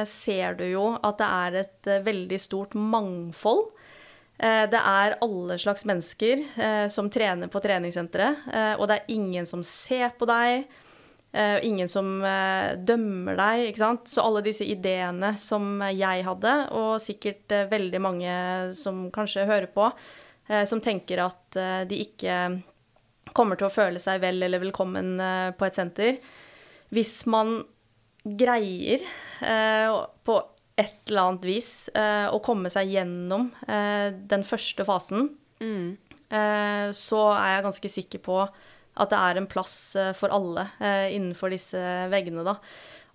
ser du jo at det er et veldig stort mangfold. Det er alle slags mennesker som trener på treningssenteret, og det er ingen som ser på deg. ingen som dømmer deg, ikke sant. Så alle disse ideene som jeg hadde, og sikkert veldig mange som kanskje hører på, som tenker at eh, de ikke kommer til å føle seg vel eller velkommen eh, på et senter. Hvis man greier eh, på et eller annet vis eh, å komme seg gjennom eh, den første fasen, mm. så er jeg ganske sikker på at det er en plass eh, for alle eh, innenfor disse veggene, da.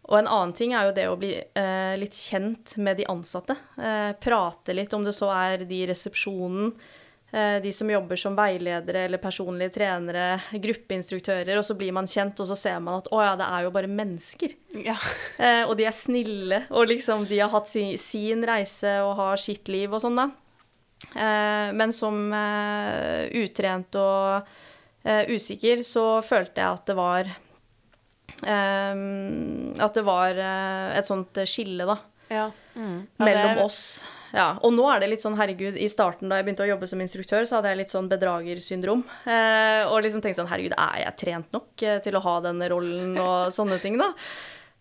Og en annen ting er jo det å bli eh, litt kjent med de ansatte. Eh, prate litt, om det så er de i resepsjonen, eh, de som jobber som veiledere eller personlige trenere, gruppeinstruktører, og så blir man kjent, og så ser man at å ja, det er jo bare mennesker. ja. Eh, og de er snille, og liksom de har hatt sin, sin reise og har sitt liv og sånn, da. Eh, men som eh, utrent og eh, usikker, så følte jeg at det var eh, At det var eh, et sånt skille, da ja. Mm. Ja, mellom er- oss. Ja, og nå er det litt sånn, herregud, i starten da jeg begynte å jobbe som instruktør, så hadde jeg litt sånn bedragersyndrom. Eh, og liksom tenkte sånn, herregud, er jeg trent nok eh, til å ha denne rollen og sånne ting, da?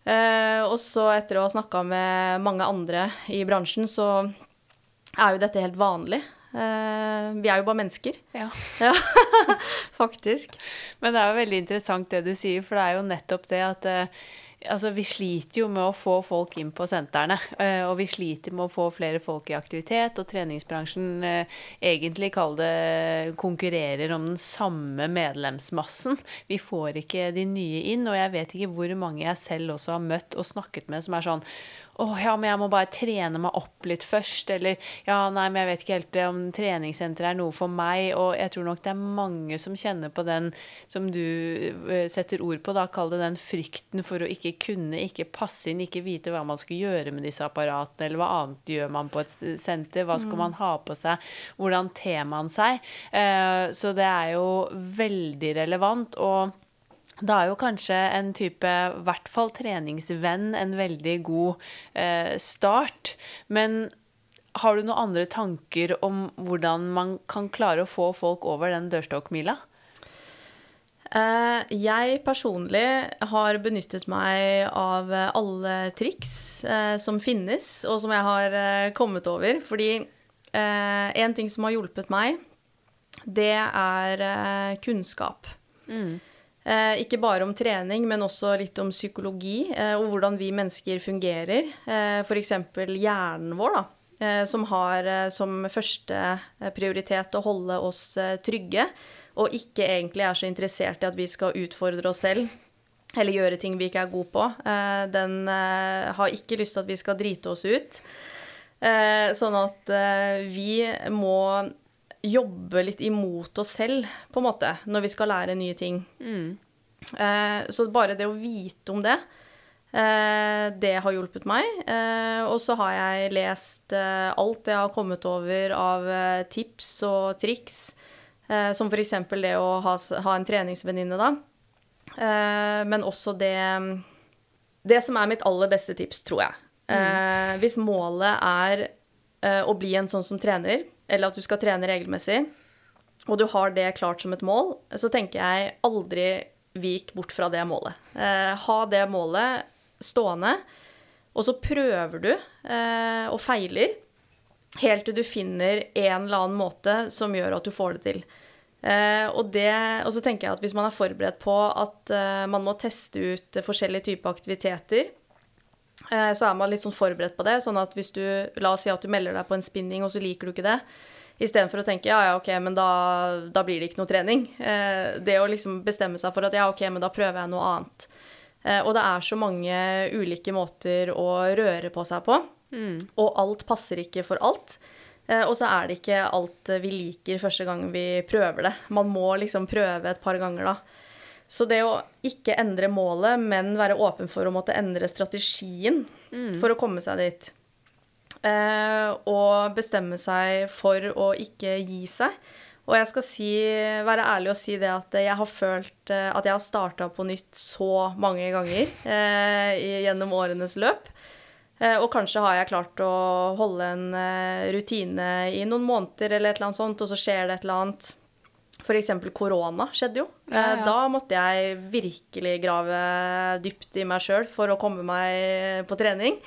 Eh, og så etter å ha snakka med mange andre i bransjen, så er jo dette helt vanlig. Eh, vi er jo bare mennesker. Ja. Ja, faktisk. Men det er jo veldig interessant det du sier, for det er jo nettopp det at eh, altså, vi sliter jo med å få folk inn på sentrene. eh, og vi sliter med å få flere folk i aktivitet, og treningsbransjen eh, egentlig kall det konkurrerer om den samme medlemsmassen. Vi får ikke de nye inn, og jeg vet ikke hvor mange jeg selv også har møtt og snakket med som er sånn å ja, men jeg må bare trene meg opp litt først. Eller ja, nei, men jeg vet ikke helt om treningssenteret er noe for meg. Og jeg tror nok det er mange som kjenner på den som du eh, setter ord på, da. Kall det den frykten for å ikke kunne, ikke passe inn, ikke vite hva man skal gjøre med disse apparatene, eller hva annet gjør man på et senter. Hva skal man ha på seg? Hvordan ter man seg? Eh, så det er jo veldig relevant. og da er jo kanskje en type, i hvert fall treningsvenn, en veldig god eh, start. Men har du noen andre tanker om hvordan man kan klare å få folk over den dørstokkmila? Eh, jeg personlig har benyttet meg av alle triks eh, som finnes, og som jeg har eh, kommet over. Fordi en ting som har hjulpet meg, det er kunnskap. Eh, ikke bare om trening, men også litt om psykologi eh, og hvordan vi mennesker fungerer. Eh, F.eks. hjernen vår, da, eh, som har eh, som første eh, prioritet å holde oss trygge, og ikke egentlig er så interessert i at vi skal utfordre oss selv. Eller gjøre ting vi ikke er gode på. Den har ikke lyst til at vi skal drite oss ut. Sånn at vi må jobbe litt imot oss selv, på en måte, når vi skal lære nye ting. Eh, Så bare det å vite om det, eh, det har hjulpet meg. Eh, Og så har jeg lest eh, alt jeg har kommet over av eh, tips og triks, eh, som f.eks. det å ha, ha en treningsvenninne, da. Eh, Men også det Det som er mitt aller beste tips, tror jeg. Eh, hvis målet er eh, å bli en sånn som trener, eller at du skal trene regelmessig, og du har det klart som et mål, så tenker jeg aldri vik bort fra det målet. Eh, ha det målet stående, og så prøver du eh, og feiler helt til du finner en eller annen måte som gjør at du får det til. Eh, og, det, og så tenker jeg at hvis man er forberedt på at eh, man må teste ut forskjellige typer aktiviteter, så er man litt sånn forberedt på det. Sånn at hvis du, la oss si at du melder deg på en spinning, og så liker du ikke det, istedenfor å tenke ja, ja, ok, men da, da blir det ikke noe trening. Eh, det å liksom bestemme seg for at ja, ok, men da prøver jeg noe annet. Eh, og det er så mange ulike måter å røre på seg på, og alt passer ikke for alt. Eh, og så er det ikke alt vi liker første gang vi prøver det. Man må liksom prøve et par ganger, da. Så det å ikke endre målet, men være åpen for å måtte endre strategien for å komme seg dit. Eh, og bestemme seg for å ikke gi seg. Og jeg skal si, være ærlig og si det at jeg har følt eh, at jeg har starta på nytt så mange ganger eh, gjennom årenes løp. Eh, og kanskje har jeg klart å holde en eh, rutine i noen måneder eller et eller annet sånt, og så skjer det et eller annet. F.eks. korona skjedde jo. Ja, ja. Eh, Da måtte jeg virkelig grave dypt i meg sjøl for å komme meg på trening.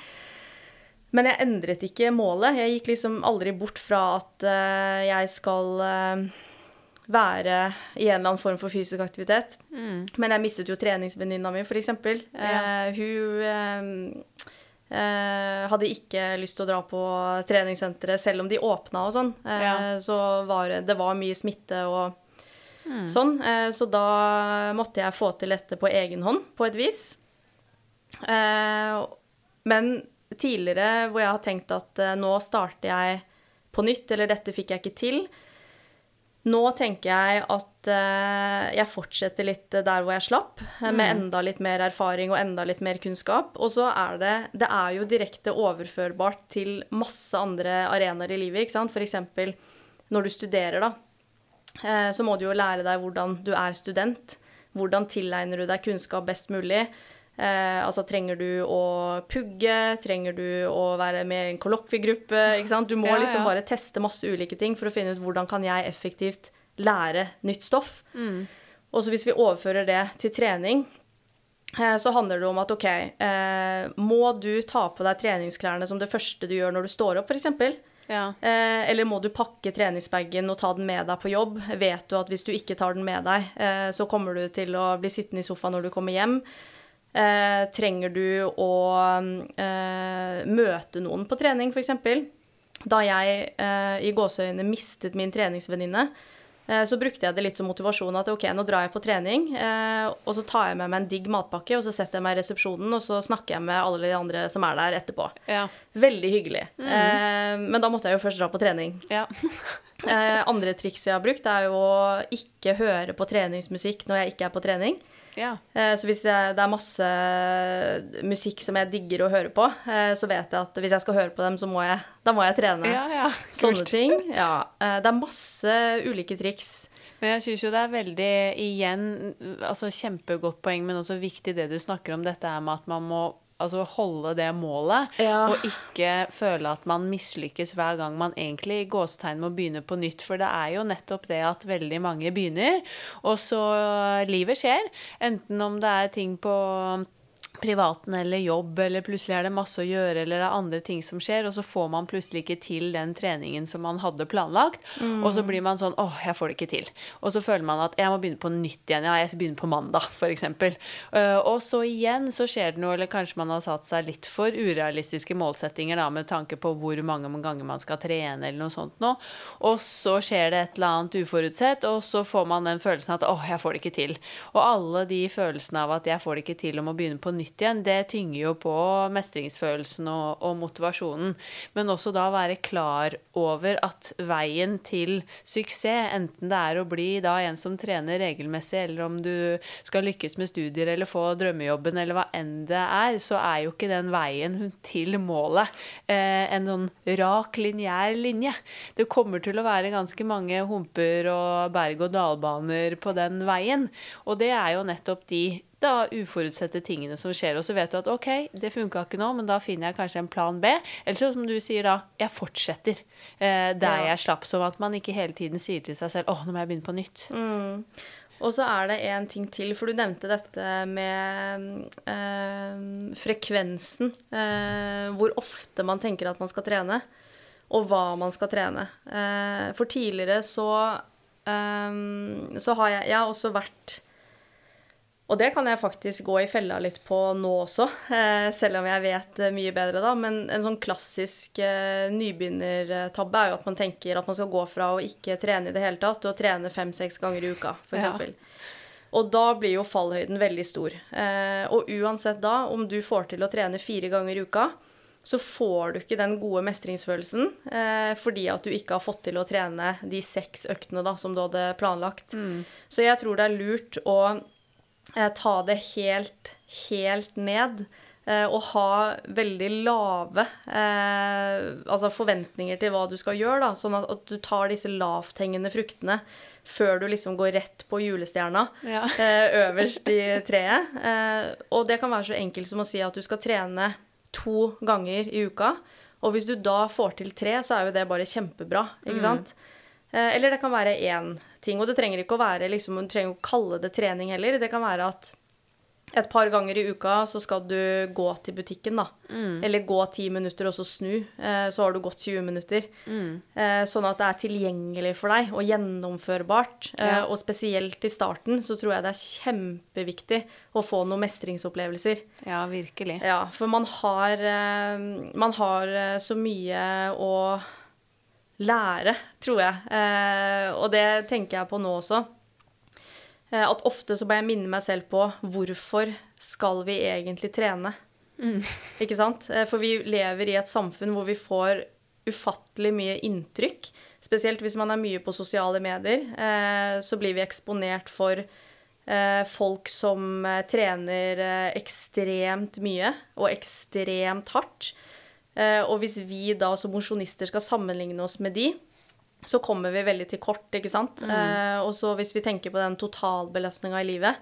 Men jeg endret ikke målet. Jeg gikk liksom aldri bort fra at eh, jeg skal eh, være i en eller annen form for fysisk aktivitet. Men jeg mistet jo treningsvenninna mi, f.eks. Ja. Eh, hun eh, eh, hadde ikke lyst til å dra på treningssenteret, selv om de åpna og sånn. Eh, Ja. Så var det, det var mye smitte og sånn. Eh, så da måtte jeg få til dette på egen hånd, på et vis. Eh, men tidligere hvor jeg har tenkt at eh, nå starter jeg på nytt, eller dette fikk jeg ikke til. Nå tenker jeg at jeg fortsetter litt der hvor jeg slapp, med enda litt mer erfaring og enda litt mer kunnskap. Og så er det Det er jo direkte overførbart til masse andre arenaer i livet, ikke sant. Eksempel når du studerer, da. Eh, Så må du jo lære deg hvordan du er student. Hvordan tilegner du deg kunnskap best mulig? Eh, altså trenger du å pugge? Trenger du å være med i en kollokviegruppe? Du må Ja, liksom ja. bare teste masse ulike ting for å finne ut hvordan kan jeg effektivt lære nytt stoff. Og så hvis vi overfører det til trening, eh, så handler det om at OK, eh, må du ta på deg treningsklærne som det første du gjør når du står opp, f.eks.? Ja. Eh, eller må du pakke treningsbagen og ta den med deg på jobb? Vet du at hvis du ikke tar den med deg, eh, så kommer du til å bli sittende i sofaen når du kommer hjem? Eh, trenger du å eh, møte noen på trening, f.eks.? Da jeg eh, i gåseøyne mistet min treningsvenninne, så brukte jeg det litt som motivasjon at ok, nå drar jeg på trening, eh, og så tar jeg med meg en digg matpakke, og så setter jeg meg i resepsjonen, og så snakker jeg med alle de andre som er der etterpå. Ja. Veldig hyggelig. Eh, men da måtte jeg jo først dra på trening. ja. Eh, andre triks jeg har brukt, er jo å ikke høre på treningsmusikk når jeg ikke er på trening. Ja. Eh, så hvis jeg, det er masse musikk som jeg digger å høre på, eh, så vet jeg at hvis jeg skal høre på dem, så må jeg, da må jeg trene. Ja, ja. Sånne ting. Ja. Eh, det er masse ulike triks. Men jeg syns jo det er veldig, igjen, altså kjempegodt poeng, men også viktig det du snakker om, dette er med at man må altså holde det målet, Ja. og ikke føle at man mislykkes hver gang man egentlig i gåsetegn må begynne på nytt. For det er jo nettopp det at veldig mange begynner, og så livet skjer. Enten om det er ting på privaten eller jobb, eller plutselig er det masse å gjøre, eller det er andre ting som skjer, og så får man plutselig ikke til den treningen som man hadde planlagt, og så blir man sånn åh, jeg får det ikke til. Og så føler man at jeg må begynne på nytt igjen, ja, jeg begynner på mandag, eksempel. Uh, og så igjen så skjer det noe, eller kanskje man har satt seg litt for urealistiske målsettinger da, med tanke på hvor mange ganger man skal trene, eller noe sånt nå. Og så skjer det et eller annet uforutsett, og så får man den følelsen at åh, jeg får det ikke til. Og alle de følelsene av at jeg får det ikke til, og må begynne på nytt igjen, det tynger jo på mestringsfølelsen og, og motivasjonen. Men også da være klar over at veien til suksess, enten det er å bli da en som trener regelmessig, eller om du skal lykkes med studier eller få drømmejobben, eller hva enn det er, så er jo ikke den veien til målet eh, en sånn rak, lineær linje. Det kommer til å være ganske mange humper og berg-og-dal-baner på den veien. Og det er jo nettopp de da uforutsette tingene som skjer. Og så vet du at OK, det funka ikke nå, men da finner jeg kanskje en plan B. Eller så som du sier da, jeg fortsetter eh, der Ja. jeg slapp. Som at man ikke hele tiden sier til seg selv åh, nå må jeg begynne på nytt. Mm. Og så er det en ting til, for du nevnte dette med eh, frekvensen. Eh, hvor ofte man tenker at man skal trene, og hva man skal trene. Eh, for tidligere så, eh, så har jeg, jeg har også vært og det kan jeg faktisk gå i fella litt på nå også, eh, selv om jeg vet eh, mye bedre da. Men en sånn klassisk eh, nybegynnertabbe er jo at man tenker at man skal gå fra å ikke trene i det hele tatt, til å trene fem-seks ganger i uka, f.eks. Ja. Og da blir jo fallhøyden veldig stor. Og uansett da, om du får til å trene fire ganger i uka, så får du ikke den gode mestringsfølelsen eh, fordi at du ikke har fått til å trene de seks øktene da, som du hadde planlagt. Så jeg tror det er lurt å ta det helt, helt ned. eh, og ha veldig lave eh, altså forventninger til hva du skal gjøre. Da, sånn at, du tar disse lavthengende fruktene før du liksom går rett på julestjerna Ja. eh, øverst i treet. Eh, og det kan være så enkelt som å si at du skal trene to ganger i uka. Og hvis du da får til tre, så er jo det bare kjempebra, ikke sant? Eh, eller det kan være én ting. Og det trenger ikke å være liksom, Du trenger å kalle det trening heller. Det kan være at et par ganger i uka så skal du gå til butikken, da. Eller gå ti minutter og så snu. Eh, så har du gått 20 minutter. Mm. sånn at det er tilgjengelig for deg og gjennomførbart. Eh, Ja. og spesielt i starten så tror jeg det er kjempeviktig å få noen mestringsopplevelser. Ja, virkelig. Ja, for man har, eh, man har eh, så mye å lære, tror jeg. Eh, og det tenker jeg på nå også. Eh, at ofte så bare jeg minne meg selv på hvorfor skal vi egentlig trene? Ikke sant? Eh, For vi lever i et samfunn hvor vi får ufattelig mye inntrykk. Spesielt hvis man er mye på sosiale medier. Eh, så blir vi eksponert for eh, folk som trener ekstremt mye og ekstremt hardt. Eh, og hvis vi da som mosjonister skal sammenligne oss med de, så kommer vi veldig til kort, ikke sant? Mm. og så hvis vi tenker på den totalbelastninga i livet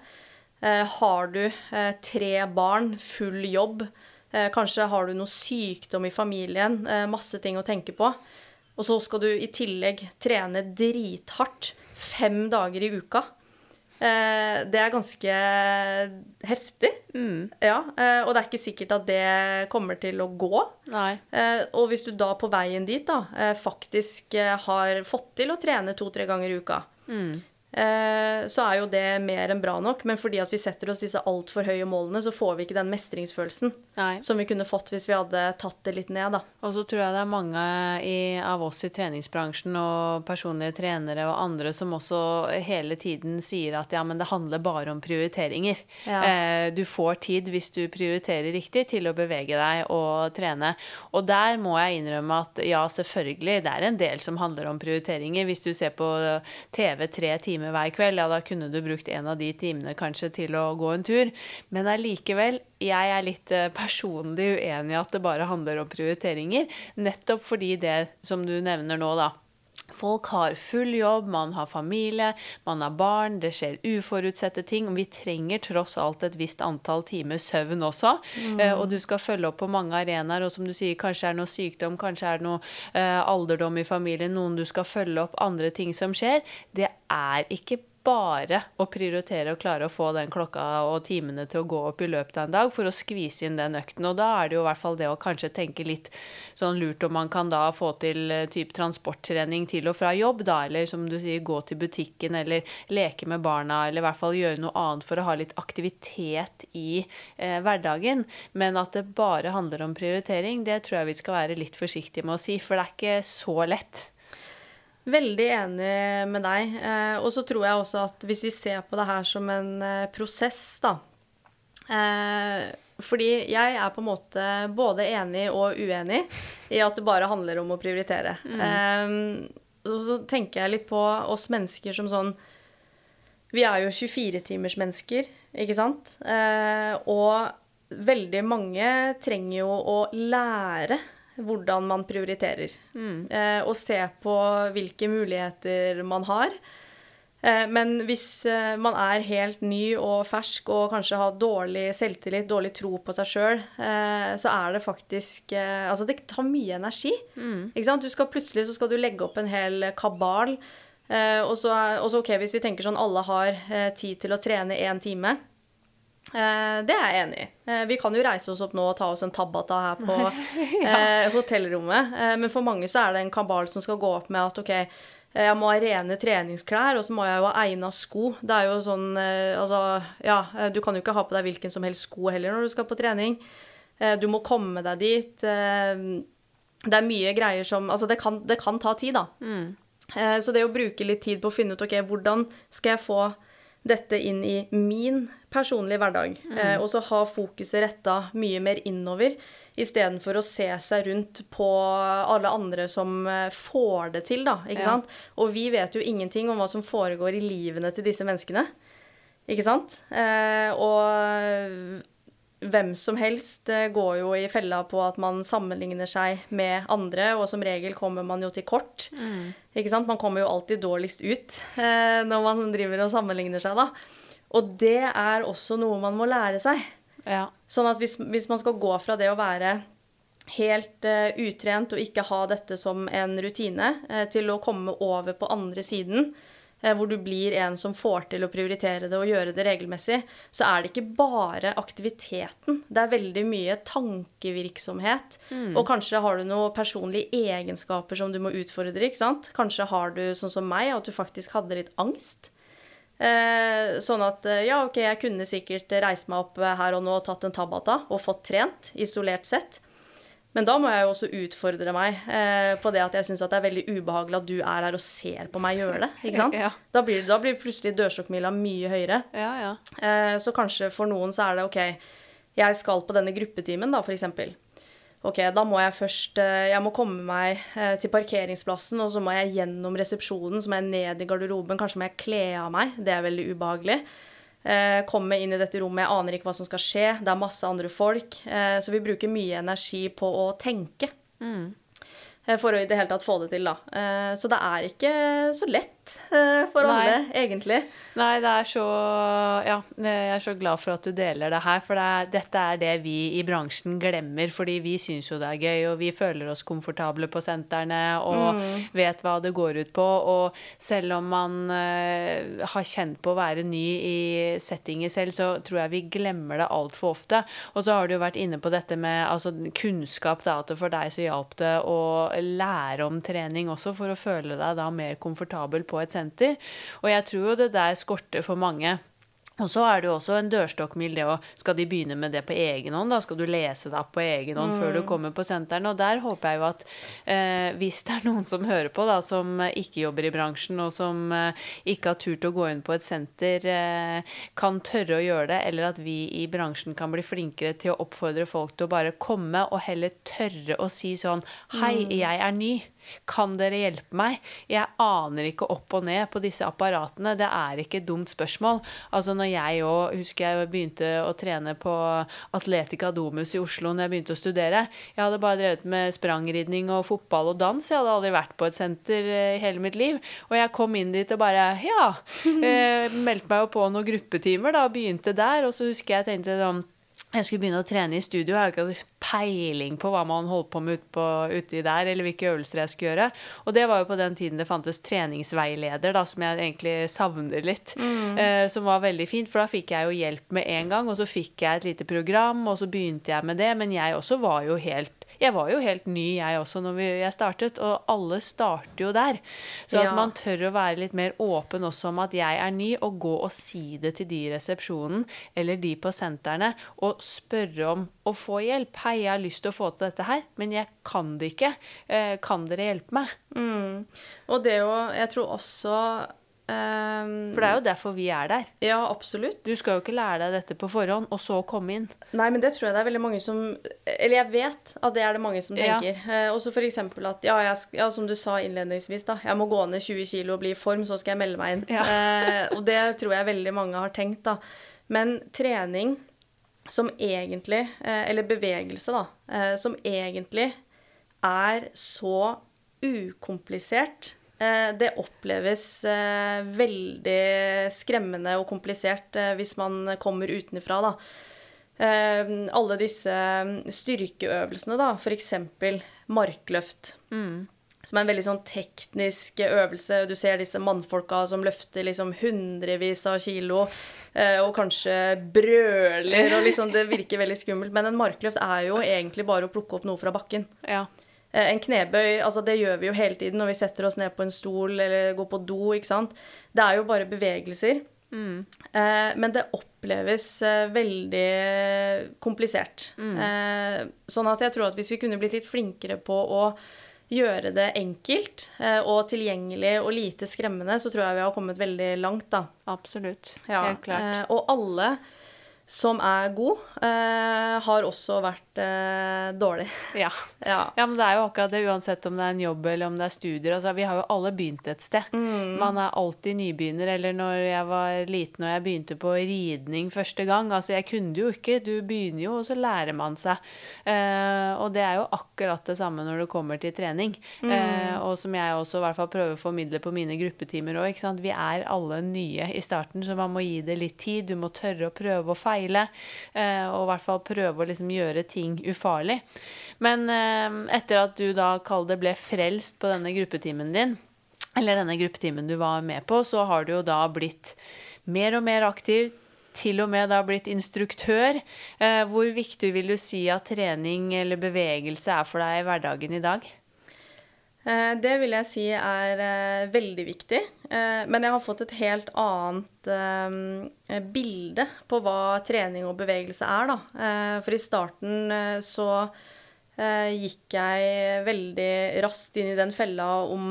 eh, Har du eh, tre barn, full jobb, eh, kanskje har du noe sykdom i familien, eh, masse ting å tenke på, og så skal du i tillegg trene drithardt fem dager i uka. Eh, det er ganske heftig. Mm. Ja, eh, og det er ikke sikkert at det kommer til å gå. Nei. Eh, og hvis du da på veien dit da, faktisk har fått til å trene to-tre ganger i uka, Mm. Eh, så er jo det mer enn bra nok. Men fordi at vi setter oss disse altfor høye målene, så får vi ikke den mestringsfølelsen Nei. som vi kunne fått hvis vi hadde tatt det litt ned, da. Og så tror jeg det er mange i, av oss i treningsbransjen og personlige trenere og andre som også hele tiden sier at ja, men det handler bare om prioriteringer. Ja. Eh, du får tid hvis du prioriterer riktig til å bevege deg og trene. Og der må jeg innrømme at ja, selvfølgelig, det er en del som handler om prioriteringer. Hvis du ser på TV tre timer hver kveld, ja, da kunne du brukt en av de timene kanskje til å gå en tur. Men allikevel, jeg er litt eh, personlig uenig i at det bare handler om prioriteringer. Nettopp fordi det som du nevner nå, da. Folk har full jobb, man har familie, man har barn, det skjer uforutsette ting. Vi trenger tross alt et visst antall timer søvn også. Eh, og du skal følge opp på mange arenaer, og som du sier, kanskje er det noe sykdom, kanskje er det noe eh, alderdom i familien, noen du skal følge opp, andre ting som skjer. Det er ikke bare å prioritere å klare å få den klokka og timene til å gå opp i løpet av en dag for å skvise inn den økten. Og da er det jo i hvert fall det å kanskje tenke litt sånn lurt om man kan da få til type typ transporttrening til og fra jobb, da, eller som du sier, gå til butikken eller leke med barna, eller i hvert fall gjøre noe annet for å ha litt aktivitet i eh, hverdagen. Men at det bare handler om prioritering, det tror jeg vi skal være litt forsiktige med å si, for det er ikke så lett. Veldig enig med deg. Eh, og så tror jeg også at hvis vi ser på det her som en eh, prosess, da eh, Fordi jeg er på en måte både enig og uenig i at det bare handler om å prioritere. Eh, og så tenker jeg litt på oss mennesker som sånn Vi er jo 24-timersmennesker, ikke sant? Eh, og veldig mange trenger jo å lære hvordan man prioriterer. Eh, og se på hvilke muligheter man har. Eh, men hvis eh, man er helt ny og fersk og kanskje har dårlig selvtillit, dårlig tro på seg sjøl, så er det faktisk Altså, det tar mye energi. Ikke sant? Du skal plutselig så skal du legge opp en hel kabal. Og så, ok, hvis vi tenker sånn alle har tid til å trene én time. Eh, det er jeg enig i. Eh, vi kan jo reise oss opp nå og ta oss en tabbata her på ja. hotellrommet. Eh, men for mange så er det en kabal som skal gå opp med at ok, jeg må ha rene treningsklær, og så må jeg jo ha egna sko. Det er jo sånn Altså, ja, du kan jo ikke ha på deg hvilken som helst sko heller når du skal på trening. Du må komme deg dit. Det er mye greier som Altså, det kan, det kan ta tid, da. Mm. Så det å bruke litt tid på å finne ut ok, hvordan skal jeg få dette inn i min personlige hverdag, eh, og så ha fokuset retta mye mer innover, istedenfor å se seg rundt på alle andre som eh, får det til, da. Ikke Ja. sant? Og vi vet jo ingenting om hva som foregår i livene til disse menneskene. Ikke sant? Eh, og hvem som helst eh, går jo i fella på at man sammenligner seg med andre, og som regel kommer man jo til kort. Ikke sant? Man kommer jo alltid dårligst ut eh, når man driver og sammenligner seg, da. Og det er også noe man må lære seg. Ja. Sånn at hvis, hvis man skal gå fra det å være helt eh, utrent og ikke ha dette som en rutine, eh, til å komme over på andre siden, hvor du blir en som får til å prioritere det og gjøre det regelmessig, så er det ikke bare aktiviteten. Det er veldig mye tankevirksomhet. Og kanskje har du noen personlige egenskaper som du må utfordre, ikke sant? Kanskje har du, sånn som meg, at du faktisk hadde litt angst. Eh, sånn at eh, ja, ok, jeg kunne sikkert reist meg opp eh, her og nå og tatt en tabata og fått trent, isolert sett. Men da må jeg jo også utfordre meg eh, på det at jeg syns det er veldig ubehagelig at du er her og ser på meg gjøre det. ikke sant? Ja. Da, blir, da blir plutselig dørstokkmila mye høyere. Ja, ja. Eh, så kanskje for noen så er det OK, jeg skal på denne gruppetimen, da, eksempel. Ok, da må jeg først eh, Jeg må komme meg eh, til parkeringsplassen, og så må jeg gjennom resepsjonen, så må jeg ned i garderoben, kanskje må jeg kle av meg. Det er veldig ubehagelig. Eh, komme inn i dette rommet, jeg aner ikke hva som skal skje. Det er masse andre folk. Eh, så vi bruker mye energi på å tenke. Mm. For å i det hele tatt få det til, da. Eh, Så det er ikke så lett. Lett eh, for Nei. alle, egentlig. Nei, det er så Ja, jeg er så glad for at du deler det her. For det er, dette er det vi i bransjen glemmer. Fordi vi syns jo det er gøy, og vi føler oss komfortable på sentrene og vet hva det går ut på. Og selv om man uh, har kjent på å være ny i settinger selv, så tror jeg vi glemmer det altfor ofte. Og så har du jo vært inne på dette med altså, kunnskap, da, at for deg så hjalp det å lære om trening også, for å føle deg da mer komfortabel på et senter. Og jeg tror jo det der skorter for mange. Og så er det jo også en dørstokkmil, det å Skal de begynne med det på egen hånd? Da skal du lese deg opp på egen hånd før du kommer på sentrene. Og der håper jeg jo at eh, hvis det er noen som hører på, da, som ikke jobber i bransjen, og som eh, ikke har turt å gå inn på et senter, eh, kan tørre å gjøre det, eller at vi i bransjen kan bli flinkere til å oppfordre folk til å bare komme, og heller tørre å si sånn Hei, jeg er ny. Kan dere hjelpe meg? Jeg aner ikke opp og ned på disse apparatene. Det er ikke et dumt spørsmål. Altså når jeg òg husker jeg begynte å trene på Atletica Domus i Oslo når jeg begynte å studere. Jeg hadde bare drevet med sprangridning og fotball og dans. Jeg hadde aldri vært på et senter eh, i hele mitt liv. Og jeg kom inn dit og bare ja. Eh, meldte meg jo på noen gruppetimer da, og begynte der. Og så husker jeg tenkte sånn jeg skulle begynne å trene i studio. Jeg har ikke peiling på hva man holdt på med uti der, eller hvilke øvelser jeg skulle gjøre. Og det var jo på den tiden det fantes treningsveileder, da, som jeg egentlig savner litt. Eh, som var veldig fint, for da fikk jeg jo hjelp med en gang. Og så fikk jeg et lite program, og så begynte jeg med det. Men jeg også var jo helt jeg var jo helt ny, jeg også, når vi, jeg startet. Og alle starter jo der. Så Ja. at man tør å være litt mer åpen også om at jeg er ny, og gå og si det til de i resepsjonen eller de på sentrene, og spørre om å få hjelp. Hei, jeg har lyst til å få til dette her, men jeg kan det ikke. Eh, kan dere hjelpe meg? Mm. Og det jo Jeg tror også ehm, For det er jo derfor vi er der. Ja, absolutt. Du skal jo ikke lære deg dette på forhånd, og så komme inn. Nei, men det tror jeg det er veldig mange som Eller jeg vet at det er det mange som Ja. tenker. Eh, også eksempel at ja, jeg, ja, som du sa innledningsvis, da. Jeg må gå ned 20 kilo og bli i form, så skal jeg melde meg inn. Ja. uh, og det tror jeg veldig mange har tenkt, da. Men trening som egentlig uh, Eller bevegelse, da. Som egentlig er så ukomplisert. Eh, Det oppleves eh, veldig skremmende og komplisert eh, hvis man kommer utenfra, da. Alle disse styrkeøvelsene, da, f.eks. markløft. Som er en veldig sånn teknisk øvelse. Du ser disse mannfolka som løfter liksom hundrevis av kilo, og kanskje brøler, og liksom det virker veldig skummelt. Men en markløft er jo egentlig bare å plukke opp noe fra bakken. Ja. Eh, En knebøy, altså det gjør vi jo hele tiden når vi setter oss ned på en stol eller går på do, ikke sant. Det er jo bare bevegelser. Eh, men det oppleves eh, veldig komplisert. Eh, sånn at jeg tror at hvis vi kunne blitt litt flinkere på å gjøre det enkelt eh, og tilgjengelig og lite skremmende, så tror jeg vi har kommet veldig langt, da. Absolutt. Ja, Helt klart. Eh, og alle som er god, eh, har også vært eh, dårlig. Ja. Ja. ja, men det er jo akkurat det, uansett om det er en jobb eller om det er studier. Altså, vi har jo alle begynt et sted. Man er alltid nybegynner. Eller når jeg var liten og jeg begynte på ridning første gang. Altså, jeg kunne jo ikke. Du begynner jo, og så lærer man seg. Eh, og det er jo akkurat det samme når det kommer til trening. Eh, og som jeg også i hvert fall prøver å formidle på mine gruppetimer òg. Vi er alle nye i starten, så man må gi det litt tid. Du må tørre å prøve å feile. Eh, og i hvert fall prøve å liksom gjøre ting ufarlig. Men eh, etter at du da, kall ble frelst på denne gruppetimen din, eller denne gruppetimen du var med på, så har du jo da blitt mer og mer aktiv. Til og med da blitt instruktør. Eh, hvor viktig vil du si at trening eller bevegelse er for deg i hverdagen i dag? Eh, Det vil jeg si er eh, veldig viktig. Eh, men jeg har fått et helt annet bilde på hva trening og bevegelse er, da. For i starten så gikk jeg veldig raskt inn i den fella om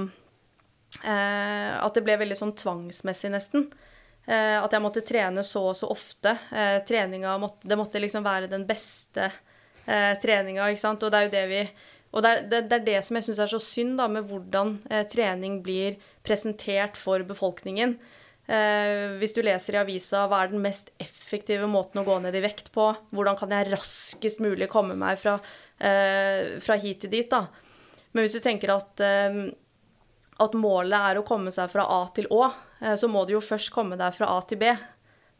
at det ble veldig sånn tvangsmessig, nesten. At jeg måtte trene så og så ofte. Treninga måtte, det måtte liksom være den beste treninga, ikke sant. Og det er jo det vi Og det er det, det, er det som jeg syns er så synd, da, med hvordan eh, trening blir presentert for befolkningen. Eh, hvis du leser i avisa hva er den mest effektive måten å gå ned i vekt på, hvordan kan jeg raskest mulig komme meg fra, eh, fra hit til dit, da. Men hvis du tenker at, eh, at målet er å komme seg fra A til Å, eh, så må du jo først komme deg fra A til B,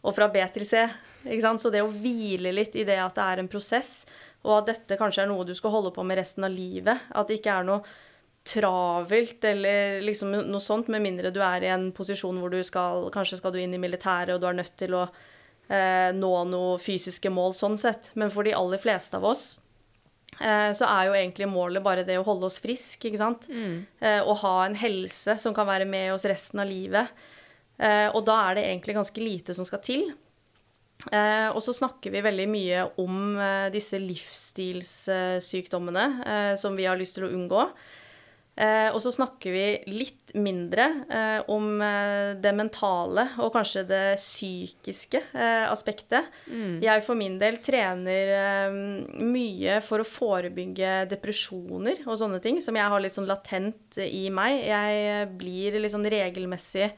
og fra B til C. Ikke sant? Så det å hvile litt i det at det er en prosess, og at dette kanskje er noe du skal holde på med resten av livet, at det ikke er noe travelt eller liksom noe sånt, med mindre du er i en posisjon hvor du skal Kanskje skal du inn i militæret, og du er nødt til å eh, nå noe fysiske mål sånn sett. Men for de aller fleste av oss eh, så er jo egentlig målet bare det å holde oss friske, ikke sant. Mm. Eh, og ha en helse som kan være med oss resten av livet. Eh, og da er det egentlig ganske lite som skal til. Eh, og så snakker vi veldig mye om eh, disse livsstilssykdommene eh, som vi har lyst til å unngå. Eh, og så snakker vi litt mindre eh, om det mentale og kanskje det psykiske aspektet. Mm. Jeg for min del trener mye for å forebygge depresjoner og sånne ting, som jeg har litt sånn latent i meg. Jeg blir litt sånn regelmessig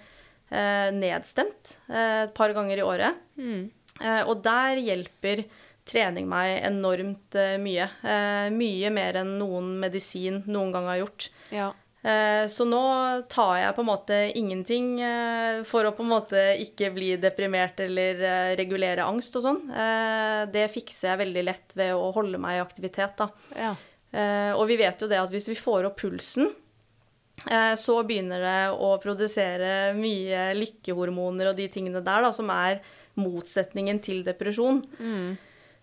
nedstemt et par ganger i året. Mm. Eh, og der hjelper trening meg enormt eh, mye. Eh, mye mer enn noen medisin noen gang har gjort. Ja. Så nå tar jeg på en måte ingenting for å på en måte ikke bli deprimert eller regulere angst og sånn. Det fikser jeg veldig lett ved å holde meg i aktivitet, da. Ja. Og vi vet jo det at hvis vi får opp pulsen, så begynner det å produsere mye lykkehormoner og de tingene der da, som er motsetningen til depresjon. Mm.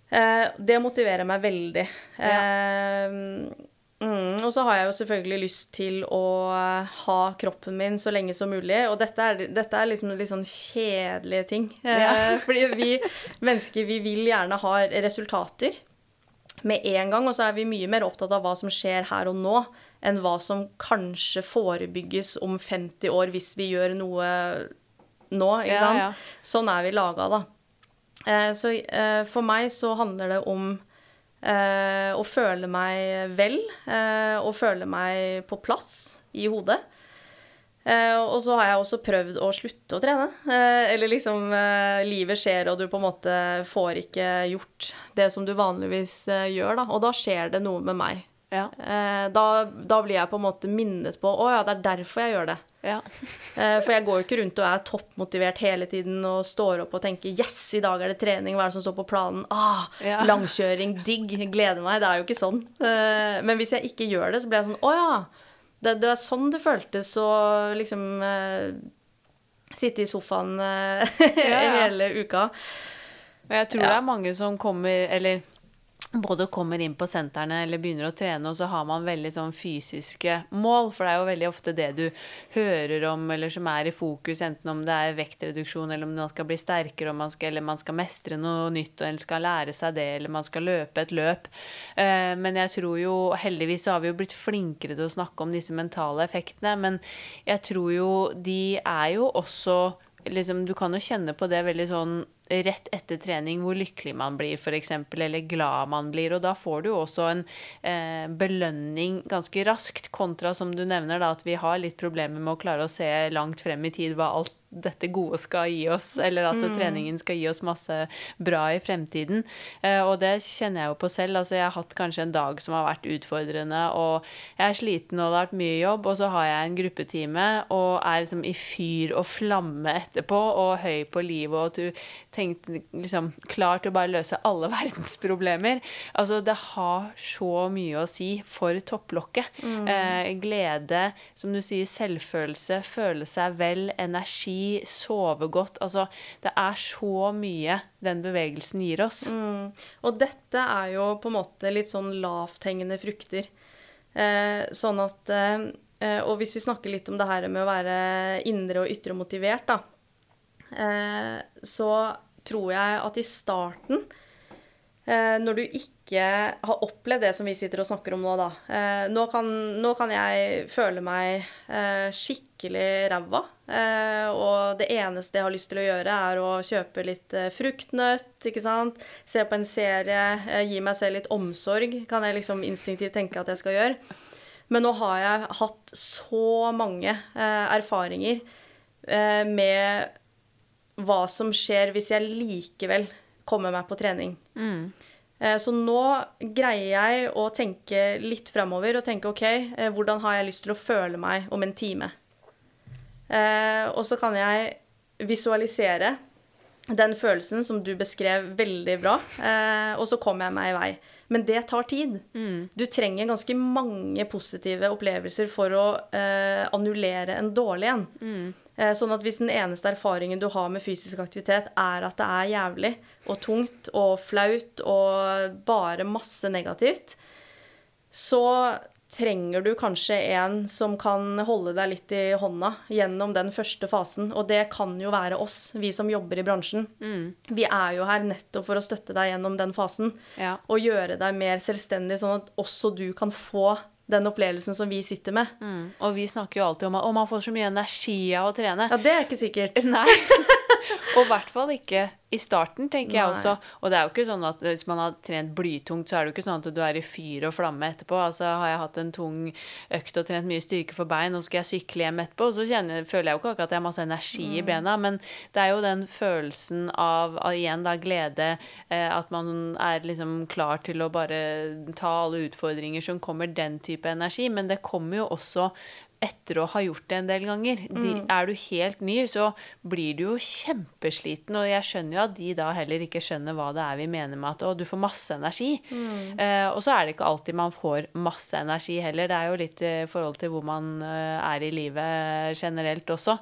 Eh, det motiverer meg veldig. Ja. Eh, mm, og så har jeg jo selvfølgelig lyst til å ha kroppen min så lenge som mulig. Og dette er, dette er liksom litt sånn kjedelige ting. Eh, ja. fordi vi mennesker, vi vil gjerne ha resultater med en gang, og så er vi mye mer opptatt av hva som skjer her og nå, enn hva som kanskje forebygges om 50 år hvis vi gjør noe nå, ikke sant. Ja, ja. Sånn er vi laga, da. Eh, så eh, for meg så handler det om eh, å føle meg vel, eh, og føle meg på plass i hodet. Eh, og så har jeg også prøvd å slutte å trene. Eh, eller liksom livet skjer, og du på en måte får ikke gjort det som du vanligvis gjør, da. Og da skjer det noe med meg. Ja. Da, da, blir jeg på en måte minnet på Å ja, det er derfor jeg gjør det. Ja. Eh, for jeg går jo ikke rundt og er toppmotivert hele tiden og står opp og tenker 'yes, i dag er det trening', hva er det som står på planen? Ah, ja. langkjøring, digg, gleder meg. Det er jo ikke sånn. Eh, men hvis jeg ikke gjør det, så blir jeg sånn 'å ja'. Det, det er sånn det føltes å liksom sitte i sofaen hele uka. Og jeg tror det er mange som kommer, eller både kommer inn på sentrene eller begynner å trene, og så har man veldig sånn fysiske mål. For det er jo veldig ofte det du hører om, eller som er i fokus, enten om det er vektreduksjon, eller om man skal bli sterkere, man skal, eller man skal mestre noe nytt, eller skal lære seg det, eller man skal løpe et løp. Eh, men jeg tror jo Heldigvis har vi jo blitt flinkere til å snakke om disse mentale effektene, men jeg tror jo de er jo også liksom, Du kan jo kjenne på det veldig sånn rett etter trening hvor lykkelig man blir, f.eks., eller glad man blir. Og da får du også en eh, belønning ganske raskt, kontra som du nevner, da, at vi har litt problemer med å klare å se langt frem i tid hva alt dette gode skal gi oss, eller at mm. treningen skal gi oss masse bra i fremtiden. Eh, og det kjenner jeg jo på selv. Altså, jeg har hatt kanskje en dag som har vært utfordrende, og jeg er sliten og det har vært mye jobb, og så har jeg en gruppetime og er liksom i fyr og flamme etterpå og høy på livet, og du tenkte liksom klar til å bare løse alle verdens problemer. Altså, det har så mye å si for topplokket. Mm. Eh, glede, som du sier, selvfølelse, føle seg vel, energi sove godt. Altså, det er så mye den bevegelsen gir oss. Mm. Og dette er jo på en måte litt sånn lavthengende frukter. Eh, sånn at eh, Og hvis vi snakker litt om det her med å være indre og ytre motivert, da, eh, så tror jeg at i starten Eh, når du ikke har opplevd det som vi sitter og snakker om nå, da. Eh, nå, kan, nå, kan, jeg føle meg eh, skikkelig ræva. og det eneste jeg har lyst til å gjøre, er å kjøpe litt fruktnøtt, ikke sant. Se på en serie, gi meg selv litt omsorg, kan jeg liksom instinktivt tenke at jeg skal gjøre. Men nå har jeg hatt så mange erfaringer med hva som skjer hvis jeg likevel komme meg på trening. Mm. Eh, Så nå greier jeg å tenke litt fremover og tenke OK, eh, hvordan har jeg lyst til å føle meg om en time? Eh, Og så kan jeg visualisere den følelsen som du beskrev veldig bra, og så kommer jeg meg i vei. Men det tar tid. Du trenger ganske mange positive opplevelser for å eh, annullere en dårlig en. Eh, Sånn at hvis den eneste erfaringen du har med fysisk aktivitet, er at det er jævlig og tungt og flaut og bare masse negativt, så trenger du kanskje en som kan holde deg litt i hånda gjennom den første fasen. Og det kan jo være oss, vi som jobber i bransjen. Vi er jo her nettopp for å støtte deg gjennom den fasen. Ja. Og gjøre deg mer selvstendig, sånn at også du kan få den opplevelsen som vi sitter med. Mm. Og vi snakker jo alltid om at man får så mye energi av å trene. Ja, det er ikke sikkert. Nei. og i hvert fall ikke i starten, tenker jeg også. Og det er jo ikke sånn at hvis man har trent blytungt, så er det jo ikke sånn at du er i fyr og flamme etterpå. Altså har jeg hatt en tung økt og trent mye styrke for bein, og så skal jeg sykle hjem etterpå, og så kjenner, føler jeg jo ikke akkurat at jeg har masse energi i bena, men det er jo den følelsen av, av igjen da glede, eh, at man er liksom klar til å bare ta alle utfordringer som kommer, den type energi, men det kommer jo også etter å ha gjort det en del ganger. De, er du helt ny, så blir du jo kjempesliten, og jeg skjønner jo at de da heller ikke skjønner hva det er vi mener med at å, du får masse energi. Eh, og så er det ikke alltid man får masse energi heller. Det er jo litt i forhold til hvor man uh, er i livet generelt også.